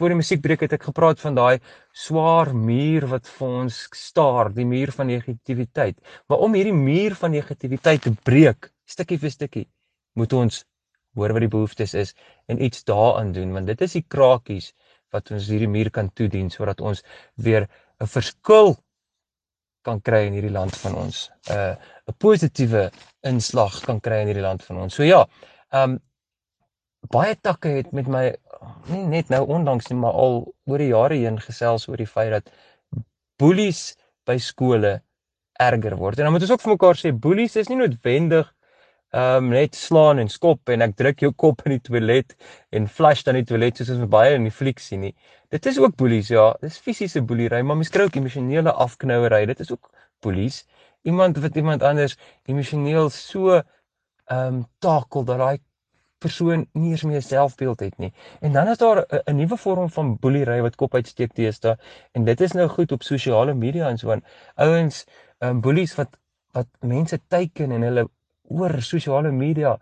voor die musiekbreek het ek gepraat van daai swaar muur wat vir ons staar, die muur van negativiteit. Maar om hierdie muur van negativiteit te breek, stukkie vir stukkie, moet ons hoor wat die behoeftes is en iets daaraan doen want dit is die krakies wat ons hierdie muur kan toedien sodat ons weer 'n verskil kan kry in hierdie land van ons. 'n uh, 'n positiewe inslag kan kry in hierdie land van ons. So ja, ehm um, baie takke het met my nie net nou onlangs nie, maar al oor die jare heen gesels oor die feit dat boelies by skole erger word. En dan moet ons ook vir mekaar sê boelies is nie noodwendig ehm um, net slaan en skop en ek druk jou kop in die toilet en flush dan die toilet soos ons baie in die fliek sien nie. Dit is ook boelies, ja. Dis fisiese boelery, maar mens kry ook emosionele afknouery. Dit is ook boelies. Iemand wat iemand anders emosioneel so ehm um, takel dat daai persoon nie eens meer selfbeeld het nie. En dan is daar 'n nuwe vorm van boelery wat kop uitsteek teeste en dit is nou goed op sosiale media en so aan. Ouens, ehm um, boelies wat wat mense teiken en hulle oor sosiale media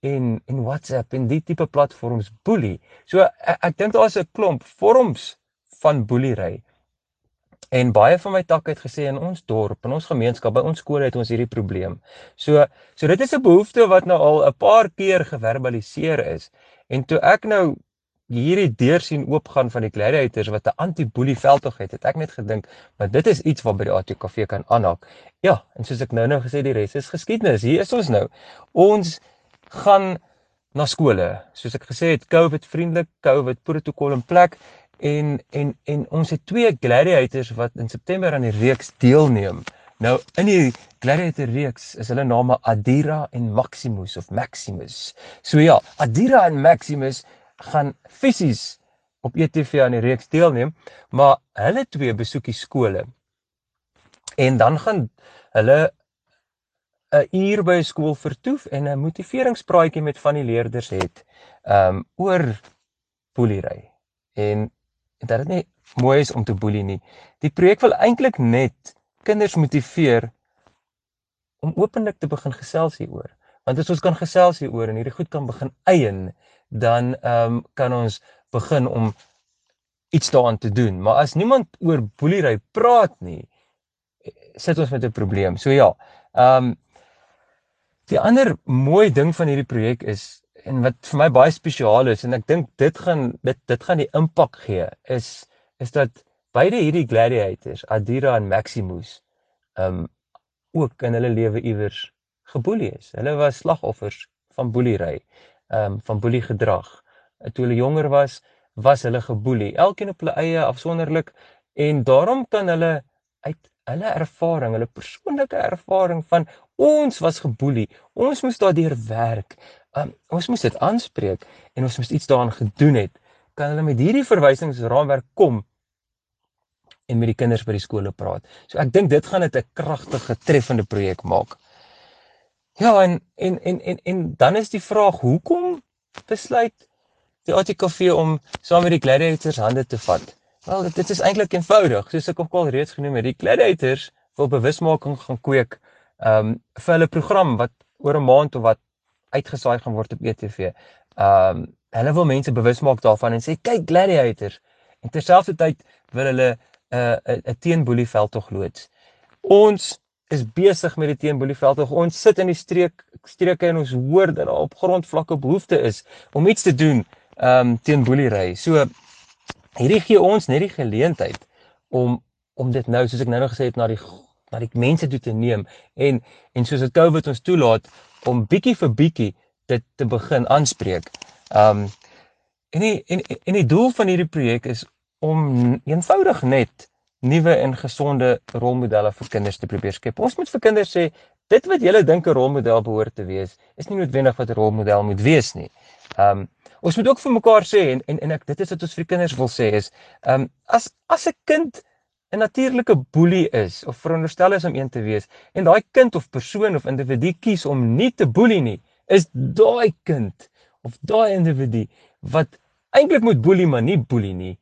en en WhatsApp en die tipe platforms boelie. So ek, ek dink daar's 'n klomp vorms van boelery. En baie van my takke het gesê in ons dorp, in ons gemeenskap, by ons skole het ons hierdie probleem. So so dit is 'n behoefte wat nou al 'n paar keer geverbaliseer is. En toe ek nou hierdie deur sien oopgaan van die gladiators wat 'n anti-boelie veldtog het, het ek net gedink, maar dit is iets wat by die ATKV kan aanhaak. Ja, en soos ek nou-nou gesê die res is geskiedenis. Hier is ons nou. Ons gaan na skole. Soos ek gesê het, COVID vriendelik, COVID protokol in plek en en en ons het twee gladiators wat in September aan die reeks deelneem. Nou in die gladiator reeks is hulle name Adira en Maximus of Maximus. So ja, Adira en Maximus gaan fisies op ETV aan die reeks deelneem, maar hulle twee besoek die skole. En dan gaan hulle 'n uur by 'n skool vertoef en 'n motiveringspraatjie met van die leerders het um oor boelery. En dat dit nie mooi is om te boelie nie. Die projek wil eintlik net kinders motiveer om openlik te begin gesels hieroor. Want as ons kan gesels hieroor en hierdie goed kan begin eien, dan ehm um, kan ons begin om iets daaraan te doen. Maar as niemand oor boelery praat nie, sit ons met 'n probleem. So ja, ehm um, die ander mooi ding van hierdie projek is en wat vir my baie spesiaal is en ek dink dit gaan dit dit gaan die impak gee is is dat beide hierdie gladiators, Adira en Maximus, um, ook in hulle lewe iewers geboelie is. Hulle was slagoffers van boelery ehm um, van boelie gedrag. Toe hulle jonger was, was hulle geboelie, elkeen op hulle eie afsonderlik en daarom kan hulle uit hulle ervaring, hulle persoonlike ervaring van ons was geboelie. Ons moes daardeur werk. Um, ons moes dit aanspreek en ons moes iets daaraan gedoen het. Kan hulle met hierdie verwysingsraamwerk kom en met die kinders by die skole praat. So ek dink dit gaan dit 'n kragtige, treffende projek maak. Ja, en en en en en dan is die vraag hoekom besluit die ATKV om saam met die gladiators hande te vat? Wel, dit, is eintlik eenvoudig. Soos ek ook al reeds genoem het, die gladiators wil bewusmaking gaan kweek ehm um, vir hulle program wat oor 'n maand of wat uitgesaai gaan word op ETV. Ehm um, hulle wil mense bewus maak daarvan en sê kyk gladiators. En terselfdertyd wil hulle 'n uh, 'n teenboelie veldtog loods. Ons is besig met die teenboelieveld. Ons sit in die streek streke en ons hoor dat daar op grondvlakke behoefte is om iets te doen um teen boelery. So hierdie gee ons net die geleentheid om om dit nou soos ek nou nog gesê het na die na die mense toe te neem en en soos dit COVID ons toelaat om bietjie vir bietjie dit te begin aanspreek. Um en die, en en die doel van hierdie projek is om eenvoudig net nuwe en gesonde rolmodelle vir kinders te probeer skep. Ons moet vir kinders sê dit wat julle dink 'n rolmodel behoort te wees, is nie noodwendig wat 'n rolmodel moet wees nie. Um, ons moet ook vir mekaar sê en en en ek dit is wat ons vir kinders wil sê is um, as as 'n kind 'n natuurlike boelie is of veronderstel is om een te wees en daai kind of persoon of individu kies om nie te boelie nie, is daai kind of daai individu wat eintlik moet boelie maar nie boelie nie,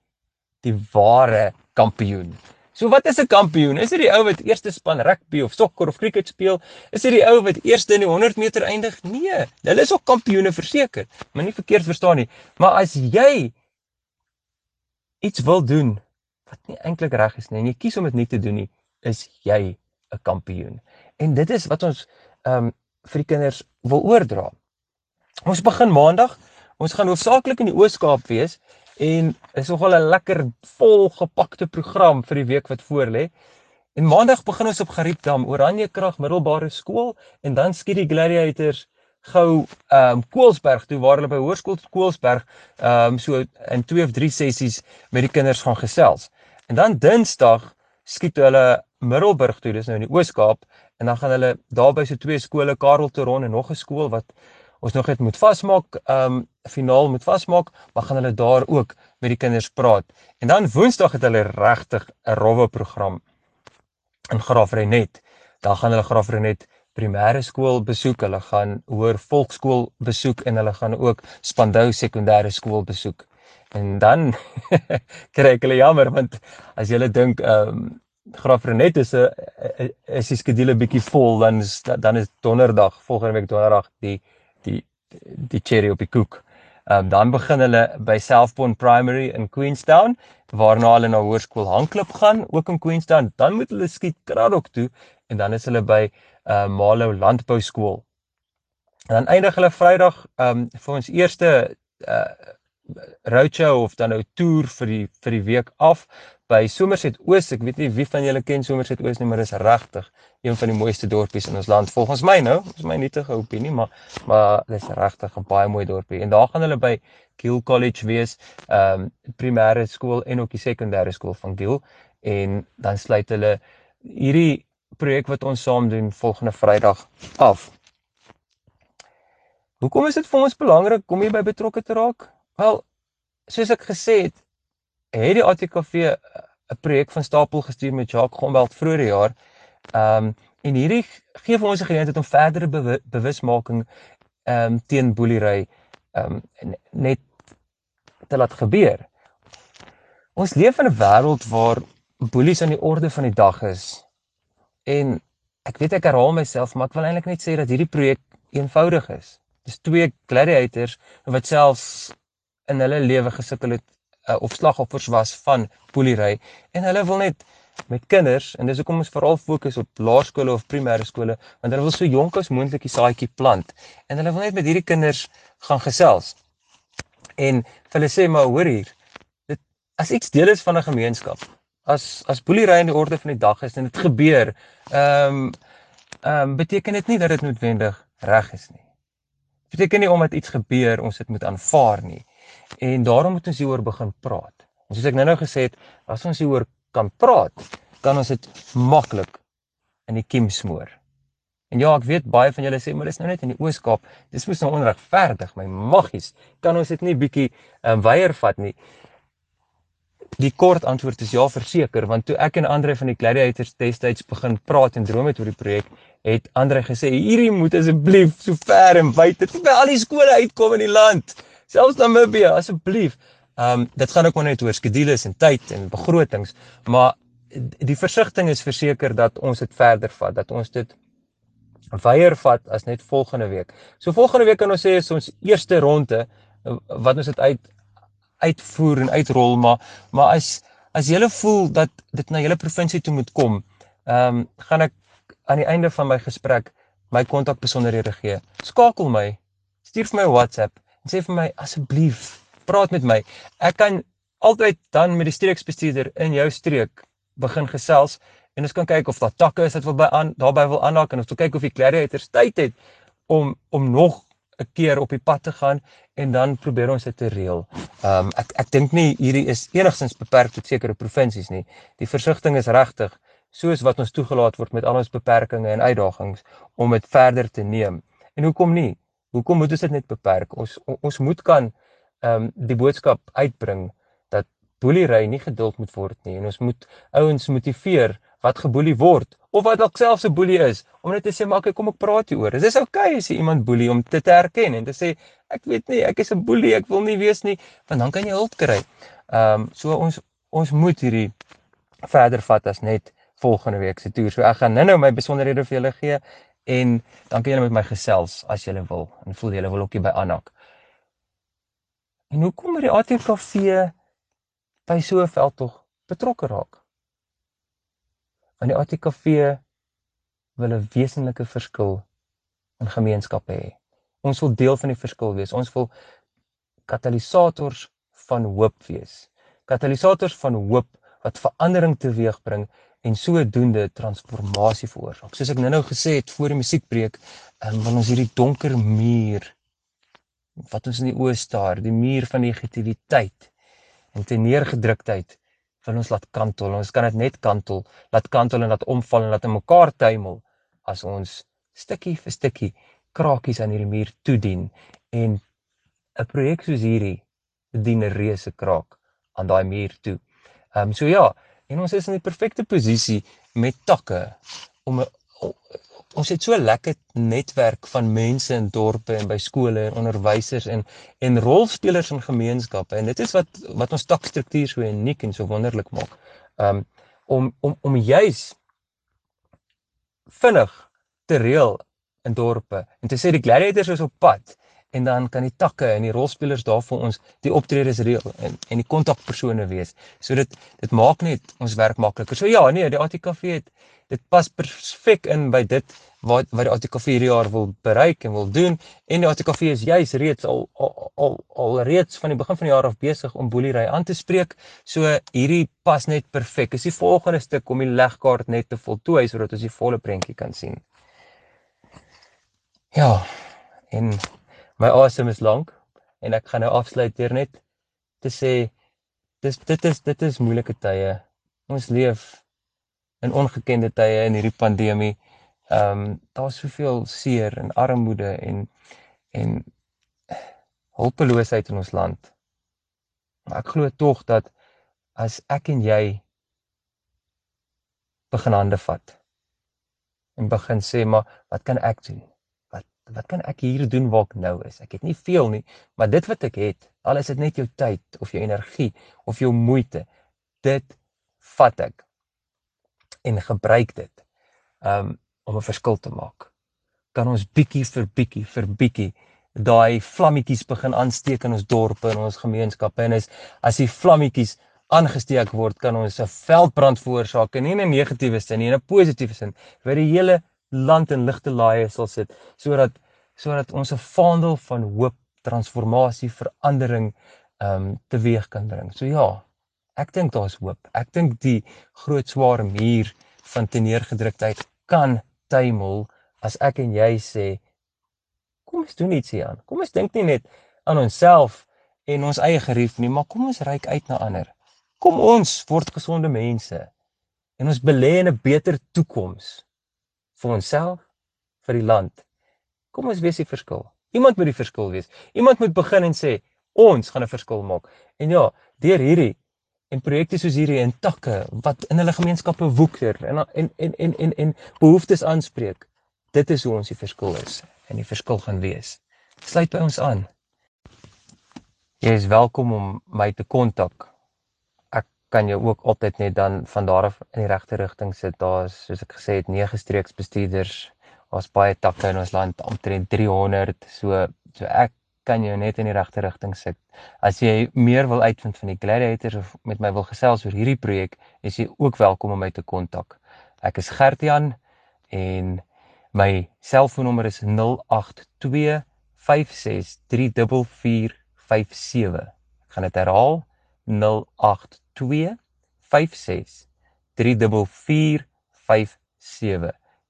die ware kampioen. So wat is 'n kampioen? Is dit die ou wat eerste span rugby of sokker of cricket speel? Is dit die ou wat eerste in die 100 meter eindig? Nee, hulle is ook kampioene verseker, maar nie verkeerd verstaan nie. Maar as jy iets wil doen wat nie eintlik reg is nie en jy kies om dit nie te doen nie, is jy 'n kampioen. En dit is wat ons ehm um, vir die kinders wil oordra. Ons begin maandag. Ons gaan hoofsaaklik in die Oos-Kaap wees en is nogal 'n lekker volgepakte program vir die week wat voorlê. En maandag begin ons op Gariepdam, Oranje Krag Middelbare Skool en dan skiet die Gladiators gou ehm um, Koelsberg toe waar hulle by Hoërskool Koelsberg ehm um, so in 2 of 3 sessies met die kinders gaan gesels. En dan Dinsdag skiet hulle Middelburg toe, dis nou in die Oos-Kaap en dan gaan hulle daar by so twee skole, Karel Teron en nog 'n skool wat ons nog net moet vasmaak, ehm um, finaal moet vasmaak, maar gaan hulle daar ook met die kinders praat. En dan Woensdag het hulle regtig 'n rowwe program in Graafrenet. Dan gaan hulle Graafrenet primêre skool besoek, hulle gaan hoër volkskool besoek en hulle gaan ook Spandau sekondêre skool besoek. En dan kry ek hulle jammer want as jy dink ehm um, Graaf Renet is 'n is die skedule bietjie vol dan is dan is donderdag volgende week donderdag die die die cherry op die koek. Ehm um, dan begin hulle by Selfborn Primary in Queenstown waarna hulle na hoërskool Hanklip gaan ook in Queenstown. Dan moet hulle skiet Kraddock toe en dan is hulle by uh Malo Landbou Skool. En dan eindig hulle Vrydag ehm um, vir ons eerste uh roadshow of dan nou toer vir die vir die week af by Somerset Oos. Ek weet nie wie van julle ken Somerset Oos nie, maar is regtig een van die mooiste dorpies in ons land volgens my nou. Dis my nietige opinie, maar maar dit is regtig 'n baie mooi dorpie. En daar gaan hulle by Gill College wees, ehm um, primêre skool en ook die sekondêre skool van Gill en dan sluit hulle hierdie projek wat ons saam doen volgende Vrydag af. Hoekom is dit vir ons belangrik om hierby betrokke te raak? Wel, soos ek gesê het, het die ATKV 'n projek van stapel gestuur met Jacques Gombelt vroeër die jaar. Ehm um, en hierdie gee vir ons 'n geleentheid om verdere bew bewusmaking ehm um, teen boelery ehm um, net te laat gebeur. Ons leef in 'n wêreld waar boelies aan die orde van die dag is. En ek weet ek herhaal myself, maar ek wil eintlik net sê dat hierdie projek eenvoudig is. Dis twee gladiators wat selfs in hulle lewe gesukkel het uh, of slagoffers was van boelery en hulle wil net met kinders en dis hoekom ons veral fokus op laerskole of primêre skole want hulle wil so jonk as moontlik die saadjie plant en hulle wil net met hierdie kinders gaan gesels. En hulle sê maar hoor hier, dit as iets deel is van 'n gemeenskap, as as boelery in die orde van die dag is en dit gebeur, ehm um, ehm um, beteken dit nie dat dit noodwendig reg is nie. Beteken nie omdat iets gebeur ons dit moet aanvaar nie. En daarom moet ons hieroor begin praat. En soos ek nou-nou gesê het, as ons hieroor kan praat, kan ons dit maklik in die kiem smoor. En ja, ek weet baie van julle sê maar dis nou net in die Oos-Kaap. Dis mos nou onregverdig, my maggies. Kan ons dit nie bietjie um, weier vat nie? Die kort antwoord is ja, verseker, want toe ek en Andre van die Gladiators destyds begin praat en droom het oor die projek, het Andre gesê hierdie moet asseblief so ver en wyd dit by al die skole uitkom in die land selfs Namibië asseblief. Ehm um, dit gaan ook maar net oor skedules en tyd en begrotings, maar die versigtiging is verseker dat ons dit verder vat, dat ons dit weier vat as net volgende week. So volgende week kan ons sê is ons eerste ronde wat ons dit uit uitvoer en uitrol, maar maar as as jy voel dat dit na julle provinsie toe moet kom, ehm um, gaan ek aan die einde van my gesprek my kontakbesonderhede gee. Skakel my. Stuur vir my WhatsApp en sê vir my asseblief praat met my. Ek kan altyd dan met die streeksbestuurder in jou streek begin gesels en ons kan kyk of daar takke is wat wil by aan daarbey wil aanraak en ons wil kyk of die gladiators tyd het om om nog 'n keer op die pad te gaan en dan probeer ons dit te reël. Ehm um, ek ek dink nie hierdie is enigstens beperk tot sekere provinsies nie. Die versigtiging is regtig soos wat ons toegelaat word met al ons beperkings en uitdagings om dit verder te neem. En hoekom nie? Hoekom moet ons dit net beperk? Ons ons moet kan ehm um, die boodskap uitbring dat boelery nie geduld moet word nie en ons moet ouens motiveer wat geboelie word of wat dalk selfs 'n boelie is om net te sê maar kom ek praat hieroor. Dit is oukei okay as jy iemand boelie om dit te erken en te sê ek weet nie, ek is 'n boelie, ek wil nie wees nie, want dan kan jy hulp kry. Ehm um, so ons ons moet hierdie verder vat as net volgende week se toer. So ek gaan nou-nou my besonderhede vir julle gee en dan kan julle met my gesels as julle wil en voel julle wil ookie by aanhak. En hoekom het die ATKV by so 'n veldtog betrokke raak. Want die ATKV wil 'n wesenlike verskil in gemeenskappe hê. Ons wil deel van die verskil wees. Ons wil katalisators van hoop wees. Katalisators van hoop wat verandering teweegbring en sodoende transformasie veroorsaak. Soos ek nou-nou gesê het voor die musiekbreek, um, wil ons hierdie donker muur wat ons in die oë staar, die muur van negativiteit en te neergedruktheid wil ons laat kantel. Ons kan dit net kantel, laat kantel en laat omval en laat in mekaar tuimel as ons stukkie vir stukkie krakies aan hierdie muur toedien en 'n projek soos hierdie dien 'n reuse kraak aan daai muur toe. Ehm um, so ja, en ons is in die perfekte posisie met takke om 'n ons het so lekker netwerk van mense in dorpe en by skole en onderwysers en en rolspelers in gemeenskappe en dit is wat wat ons takstruktuur so uniek en so wonderlik maak. Um om om om juis vinnig te reël in dorpe en te sê die gladiators is op pad en dan kan die takke en die rolspelers daarvoor ons die optredes reël en en die kontakpersone wees. So dit dit maak net ons werk makliker. So ja, nee, die ATKV het dit pas perfek in by dit wat wat die ATKV hierdie jaar wil bereik en wil doen en die ATKV is juis reeds al al al, al reeds van die begin van die jaar af besig om boelery aan te spreek. So hierdie pas net perfek. Is die volgende stuk om die legkaart net te voltooi sodat ons die volle prentjie kan sien. Ja. En my asem is lank en ek gaan nou afsluit deur net te sê dis dit is dit is moeilike tye. Ons leef in ongekende tye in hierdie pandemie. Ehm um, daar's soveel seer en armoede en en hulpeloosheid in ons land. Maar ek glo tog dat as ek en jy begin hande vat en begin sê maar wat kan ek doen? Wat kan ek hier doen waar ek nou is? Ek het nie veel nie, maar dit wat ek het, al is dit net jou tyd of jou energie of jou moeite, dit vat ek en gebruik dit um om 'n verskil te maak. Kan ons bietjie vir bietjie vir bietjie daai vlammetjies begin aansteek in ons dorpe en ons gemeenskappe en is as die vlammetjies aangesteek word, kan ons 'n veldbrand veroorsaak en nie in 'n negatiewe sin nie, in 'n positiewe sin, vir die hele land in ligte laaie sal sit sodat sodat ons 'n vaandel van hoop, transformasie, verandering ehm um, teweeg kan bring. So ja, ek dink daar's hoop. Ek dink die groot swaar muur van teneergedruktheid kan tuimel as ek en jy sê kom ons doen ietsie aan. Kom ons dink nie net aan onsself en ons eie gerief nie, maar kom ons reik uit na ander. Kom ons word gesonde mense en ons belê in 'n beter toekoms vir onsself, vir die land. Kom ons wees die verskil. Iemand moet die verskil wees. Iemand moet begin en sê ons gaan 'n verskil maak. En ja, deur hierdie en projekte soos hierdie en takke wat in hulle gemeenskappe woeker en en en en en, en behoeftes aanspreek. Dit is hoe ons die verskil is en die verskil gaan wees. Sluit by ons aan. Jy is welkom om my te kontak kan jy ook altyd net dan van daar af in die regte rigting sit. Daar's soos ek gesê het, nege streeksbestuurders. Ons baie takke in ons land, omtrent 300. So so ek kan jou net in die regte rigting sit. As jy meer wil uitvind van die gladiators of met my wil gesels oor hierdie projek, is jy ook welkom om my te kontak. Ek is Gertjan en my selfoonnommer is 082 5634457. Ek gaan dit herhaal. 082 0826344457.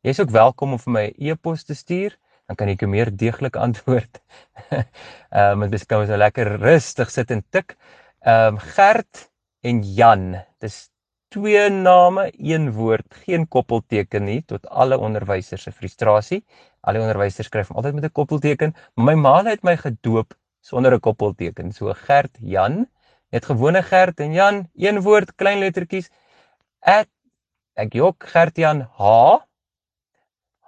Jy's ook welkom om vir my 'n e e-pos te stuur, dan kan ek jou meer deeglik antwoord. Ehm um, dis kan ons nou lekker rustig sit en tik. Ehm um, Gert en Jan. Dis twee name, een woord, geen koppelteken nie tot alle onderwysers se frustrasie. Al die onderwysers skryf altyd met 'n koppelteken, maar my ma het my gedoop sonder 'n koppelteken. So Gert Jan net gewone Gert en Jan, een woord, klein lettertjies. At ek jok Gertjan H.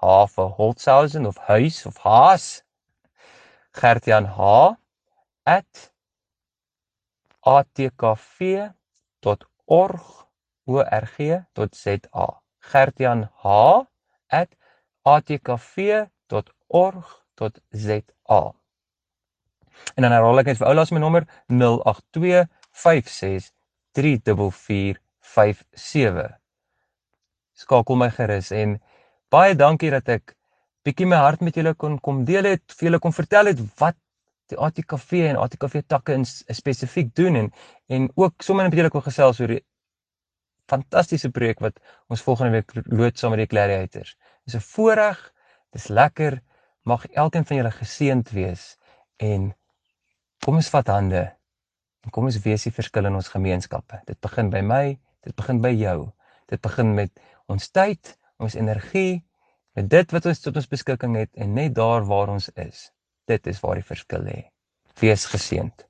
H vir Holtzhausen of huis of haas. Gertjan H. at atkv.org org.za. Gertjan H. at atkv.org.za. En dan herhaal ek net vir oulaas my nommer 082 5634457. 0891104457. Skakel my gerus en baie dankie dat ek bietjie my hart met julle kon kom deel het, vir julle kon vertel het wat die ATKV en ATKV takke in spesifiek doen en en ook sommer net met julle kon gesels oor die fantastiese projek wat ons volgende week lood saam met die Clariators. Dis 'n voorreg, dis lekker, mag elkeen van julle geseënd wees en kom ons vat hande en kom ons wees die verskil in ons gemeenskappe. Dit begin by my, dit begin by jou. Dit begin met ons tyd, ons energie, met dit wat ons tot ons beskikking het en net daar waar ons is. Dit is waar die verskil lê. Wees geseënd.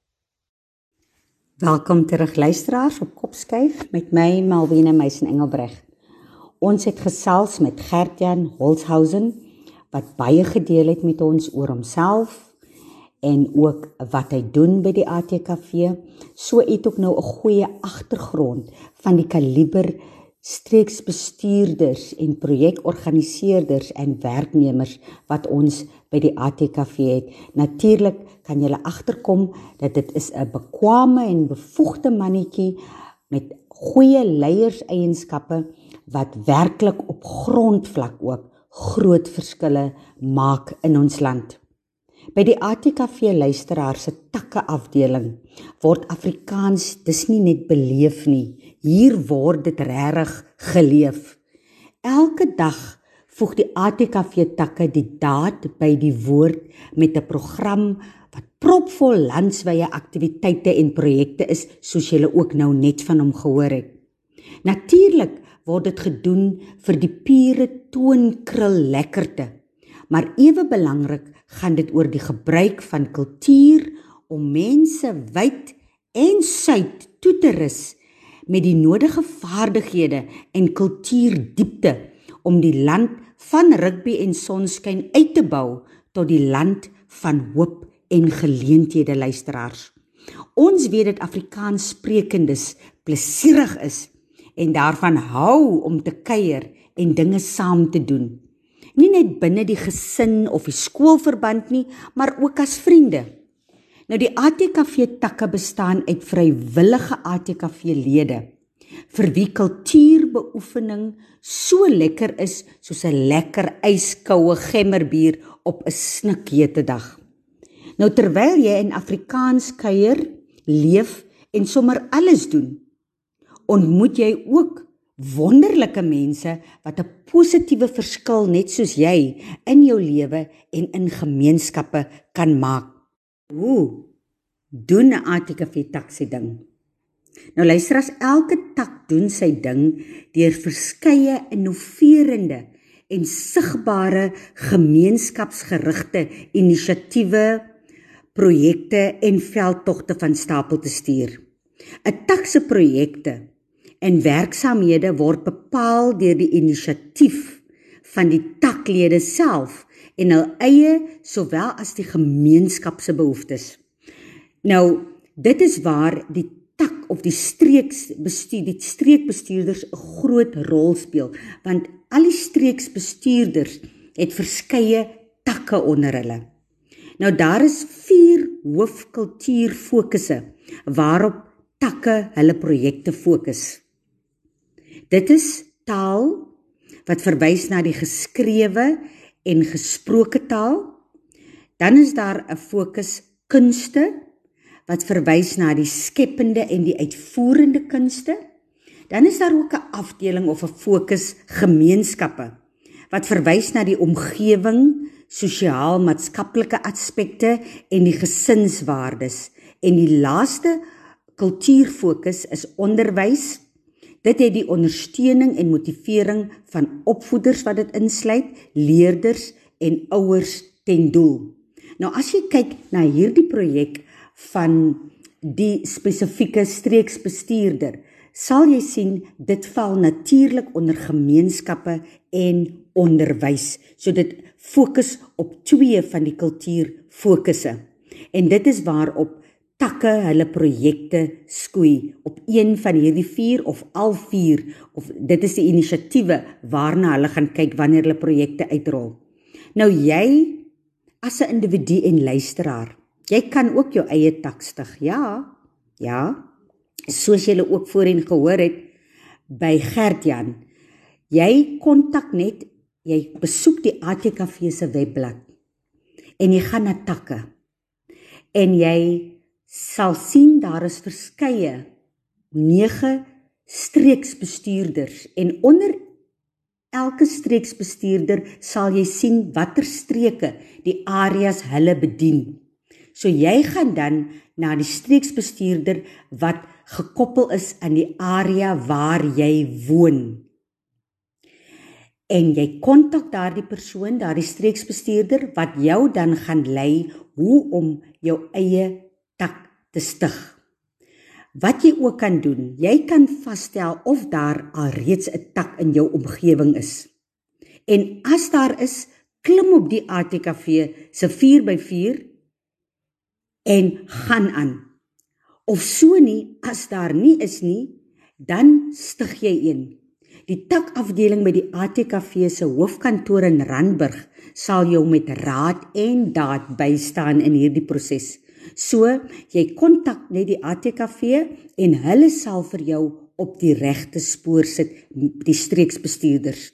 Welkom terug luisteraars op Kopskyf met my Malwena Meisen Engelbreg. Ons het gesels met Gertjan Holzhausen wat baie gedeel het met ons oor homself en ook wat hy doen by die ATKV. So het ook nou 'n goeie agtergrond van die kaliber streeksbestuurders en projekorganiseerders en werknemers wat ons by die ATKV het. Natuurlik kan jy agterkom dat dit is 'n bekwame en bevoegde mannetjie met goeie leierseienskappe wat werklik op grondvlak ook groot verskille maak in ons land. By die ATKV luisteraar se takke afdeling word Afrikaans dis nie net beleef nie, Hier word dit regtig geleef. Elke dag voeg die ATKV takke die daad by die woord met 'n program wat propvol landswye aktiwiteite en projekte is soos julle ook nou net van hom gehoor het. Natuurlik word dit gedoen vir die pure toonkrul lekkerte. Maar ewe belangrik gaan dit oor die gebruik van kultuur om mense wyd en suid toe te rus met die nodige vaardighede en kultuurdiepte om die land van rugby en sonskyn uit te bou tot die land van hoop en geleenthede luisteraars. Ons weet dat Afrikaans sprekendes plesierig is en daarvan hou om te kuier en dinge saam te doen. Nie net binne die gesin of die skoolverband nie, maar ook as vriende. Nou die ATKV takke bestaan uit vrywillige ATKV lede vir wie kultuurbeoefening so lekker is soos 'n lekker yskoue gemmerbier op 'n snikhete dag. Nou terwyl jy in Afrikaans kuier, leef en sommer alles doen, ontmoet jy ook wonderlike mense wat 'n positiewe verskil net soos jy in jou lewe en in gemeenskappe kan maak. Ooh, doen 'n ATKV taxi ding. Nou luister as elke tak doen sy ding deur verskeie innoverende en sigbare gemeenskapsgerigte inisiatiewe, projekte en veldtogte van stapel te stuur. 'n Tak se projekte en werksamehede word bepaal deur die inisiatief van die taklede self en hul eie sowel as die gemeenskap se behoeftes. Nou, dit is waar die tak of die streeksbestuur, die streekbestuurders 'n groot rol speel, want al die streeksbestuurders het verskeie takke onder hulle. Nou daar is 4 hoofkultuurfokusse waarop takke hulle projekte fokus. Dit is taal wat verwys na die geskrewe en gesproke taal. Dan is daar 'n fokus kunste wat verwys na die skepende en die uitvoerende kunste. Dan is daar ook 'n afdeling of 'n fokus gemeenskappe wat verwys na die omgewing, sosiaal-maatskaplike aspekte en die gesinswaardes. En die laaste kultuurfokus is onderwys. Dit het die ondersteuning en motivering van opvoeders wat dit insluit, leerders en ouers ten doel. Nou as jy kyk na hierdie projek, van die spesifieke streeksbestuurder, sal jy sien dit val natuurlik onder gemeenskappe en onderwys. So dit fokus op twee van die kultuur fokusse. En dit is waarop takke hulle projekte skoei op een van hierdie 4 of al 4 of dit is die inisiatiewe waarna hulle gaan kyk wanneer hulle projekte uitrol. Nou jy as 'n individu en luisteraar Jy kan ook jou eie tak stig. Ja. Ja. soos julle ook voorheen gehoor het by Gertjan. Jy kontak net, jy besoek die ATKV se webblad en jy gaan na takke. En jy sal sien daar is verskeie 9 streeksbestuurders en onder elke streeksbestuurder sal jy sien watter streke die areas hulle bedien. So jy gaan dan na die streeksbestuurder wat gekoppel is aan die area waar jy woon. En jy kontak daardie persoon, daardie streeksbestuurder wat jou dan gaan lei hoe om jou eie te stig. Wat jy ook kan doen, jy kan vasstel of daar alreeds 'n tak in jou omgewing is. En as daar is, klim op die ATKV se 4x4 en gaan aan. Of so nie, as daar nie is nie, dan stig jy een. Die takafdeling by die ATKV se hoofkantoor in Randburg sal jou met raad en daad bystaan in hierdie proses. So, jy kontak net die ATKV en hulle sal vir jou op die regte spoor sit, die streeksbestuurders.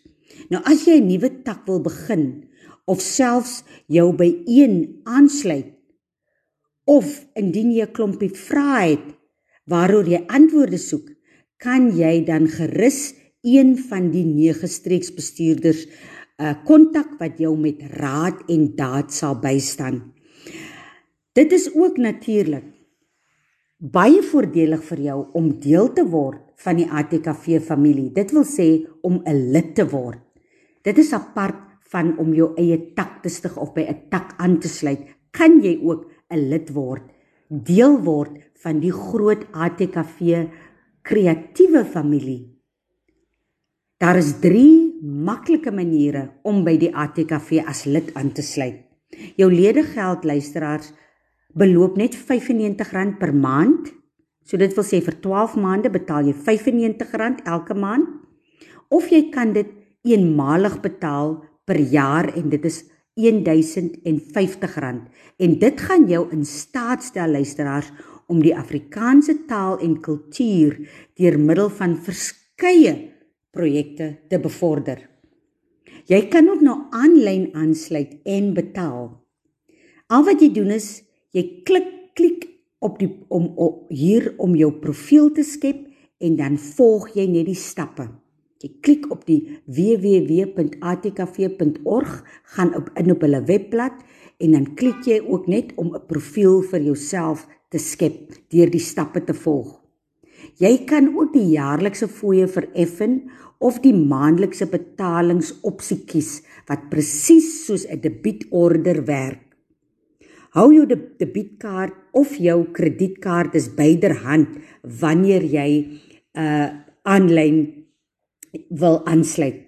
Nou as jy 'n nuwe tak wil begin of selfs jou by een aansluit of indien jy 'n klompie vrae het waaroor jy antwoorde soek, kan jy dan gerus een van die nege streeksbestuurders uh kontak wat jou met raad en daad sal bystaan. Dit is ook natuurlik baie voordelig vir jou om deel te word van die ATKV familie. Dit wil sê om 'n lid te word. Dit is apart van om jou eie tak te stig of by 'n tak aan te sluit. Kan jy ook 'n lid word, deel word van die groot ATKV kreatiewe familie. Daar is 3 maklike maniere om by die ATKV as lid aan te sluit. Jou ledegeld luisteraars beloop net R95 per maand. So dit wil sê vir 12 maande betaal jy R95 elke maand of jy kan dit eenmalig betaal per jaar en dit is R1050 en dit gaan jou in staat stel luisteraars om die Afrikaanse taal en kultuur deur middel van verskeie projekte te bevorder. Jy kan ook nou aanlyn aansluit en betaal. Al wat jy doen is Jy klik klik op die om, om hier om jou profiel te skep en dan volg jy net die stappe. Jy klik op die www.atkv.org, gaan op in op hulle webblad en dan klik jy ook net om 'n profiel vir jouself te skep deur die stappe te volg. Jy kan ook die jaarlikse fooie vereffen of die maandelikse betalingsopsie kies wat presies soos 'n debietorder werk. Hou jou debietkaart of jou kredietkaart is byderhand wanneer jy 'n uh, aanlyn wil aansluit.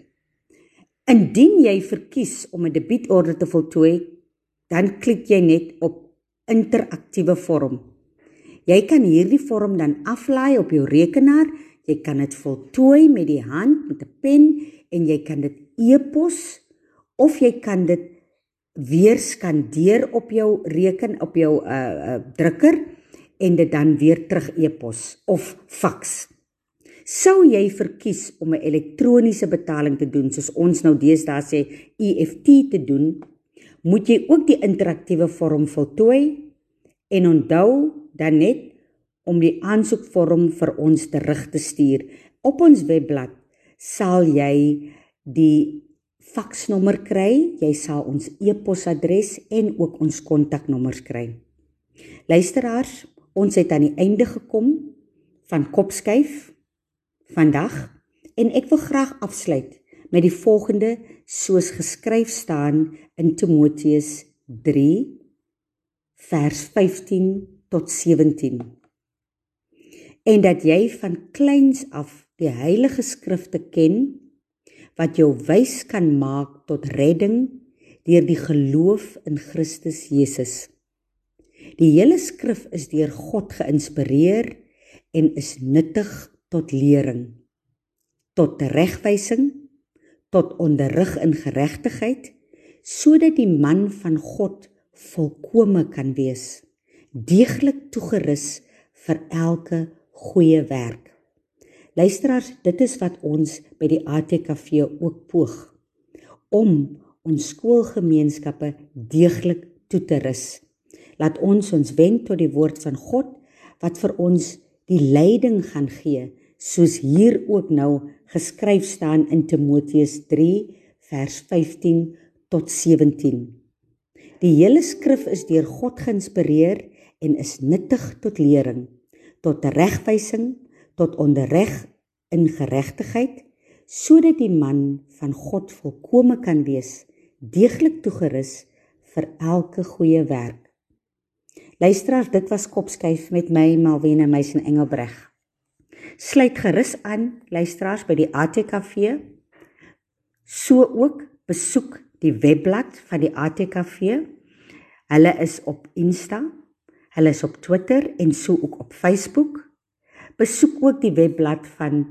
Indien jy verkies om 'n debietorde te voltooi, dan klik jy net op interaktiewe vorm. Jy kan hierdie vorm dan aflaai op jou rekenaar. Jy kan dit voltooi met die hand met 'n pen en jy kan dit e-pos of jy kan dit weer skandeer op jou reken op jou uh, uh drukker en dit dan weer terug e-pos of faks. Sou jy verkies om 'n elektroniese betaling te doen soos ons nou deesdae sê EFT te doen, moet jy ook die interaktiewe vorm voltooi en onthou dan net om die aansoekvorm vir ons terug te stuur. Op ons webblad sal jy die faksnommer kry, jy sal ons e-posadres en ook ons kontaknommers kry. Luisteraars, ons het aan die einde gekom van Kopskyf vandag en ek wil graag afsluit met die volgende soos geskryf staan in Timoteus 3 vers 15 tot 17 en dat jy van kleins af die heilige skrifte ken wat jou wys kan maak tot redding deur die geloof in Christus Jesus. Die hele skrif is deur God geïnspireer en is nuttig tot lering, tot regwysing, tot onderrig in geregtigheid, sodat die man van God volkome kan wees, deeglik toegerus vir elke goeie werk. Luisteraars, dit is wat ons by die ATKV ook poog om ons skoolgemeenskappe deeglik toe te rus. Laat ons ons wend tot die woord van God wat vir ons die leiding gaan gee, soos hier ook nou geskryf staan in Timoteus 3 vers 15 tot 17. Die hele skrif is deur God geïnspireer en is nuttig tot lering, tot regwysing, tot onderrig in geregtigheid, sodat die man van God volkome kan wees, deeglik toegerus vir elke goeie werk. Luisteraars, dit was Kopskyf met my Malwena Meisen Engelbreg. Sluit gerus aan, luisteraars by die ATKV. So ook besoek die webblad van die ATKV. Hulle is op Insta, hulle is op Twitter en so ook op Facebook. Besoek ook die webblad van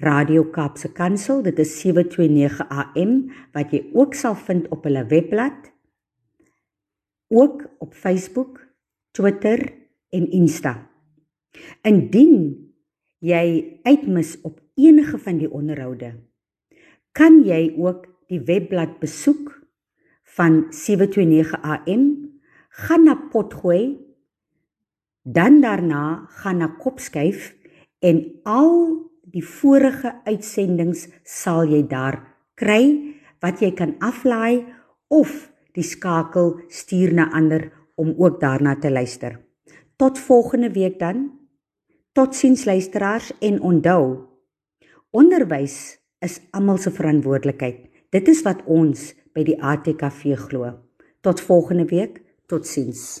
Radio Kaapse Kansel, dit is 729 AM wat jy ook sal vind op hulle webblad. Ook op Facebook, Twitter en Insta. Indien jy uitmis op enige van die onderhoude, kan jy ook die webblad besoek van 729 AM, gaan na Potgooi, dan daarna gaan na Kopskyf en al die vorige uitsendings sal jy daar kry wat jy kan aflaai of die skakel stuur na ander om ook daarna te luister. Tot volgende week dan. Totsiens luisteraars en onthou onderwys is almal se verantwoordelikheid. Dit is wat ons by die ATKV glo. Tot volgende week. Totsiens.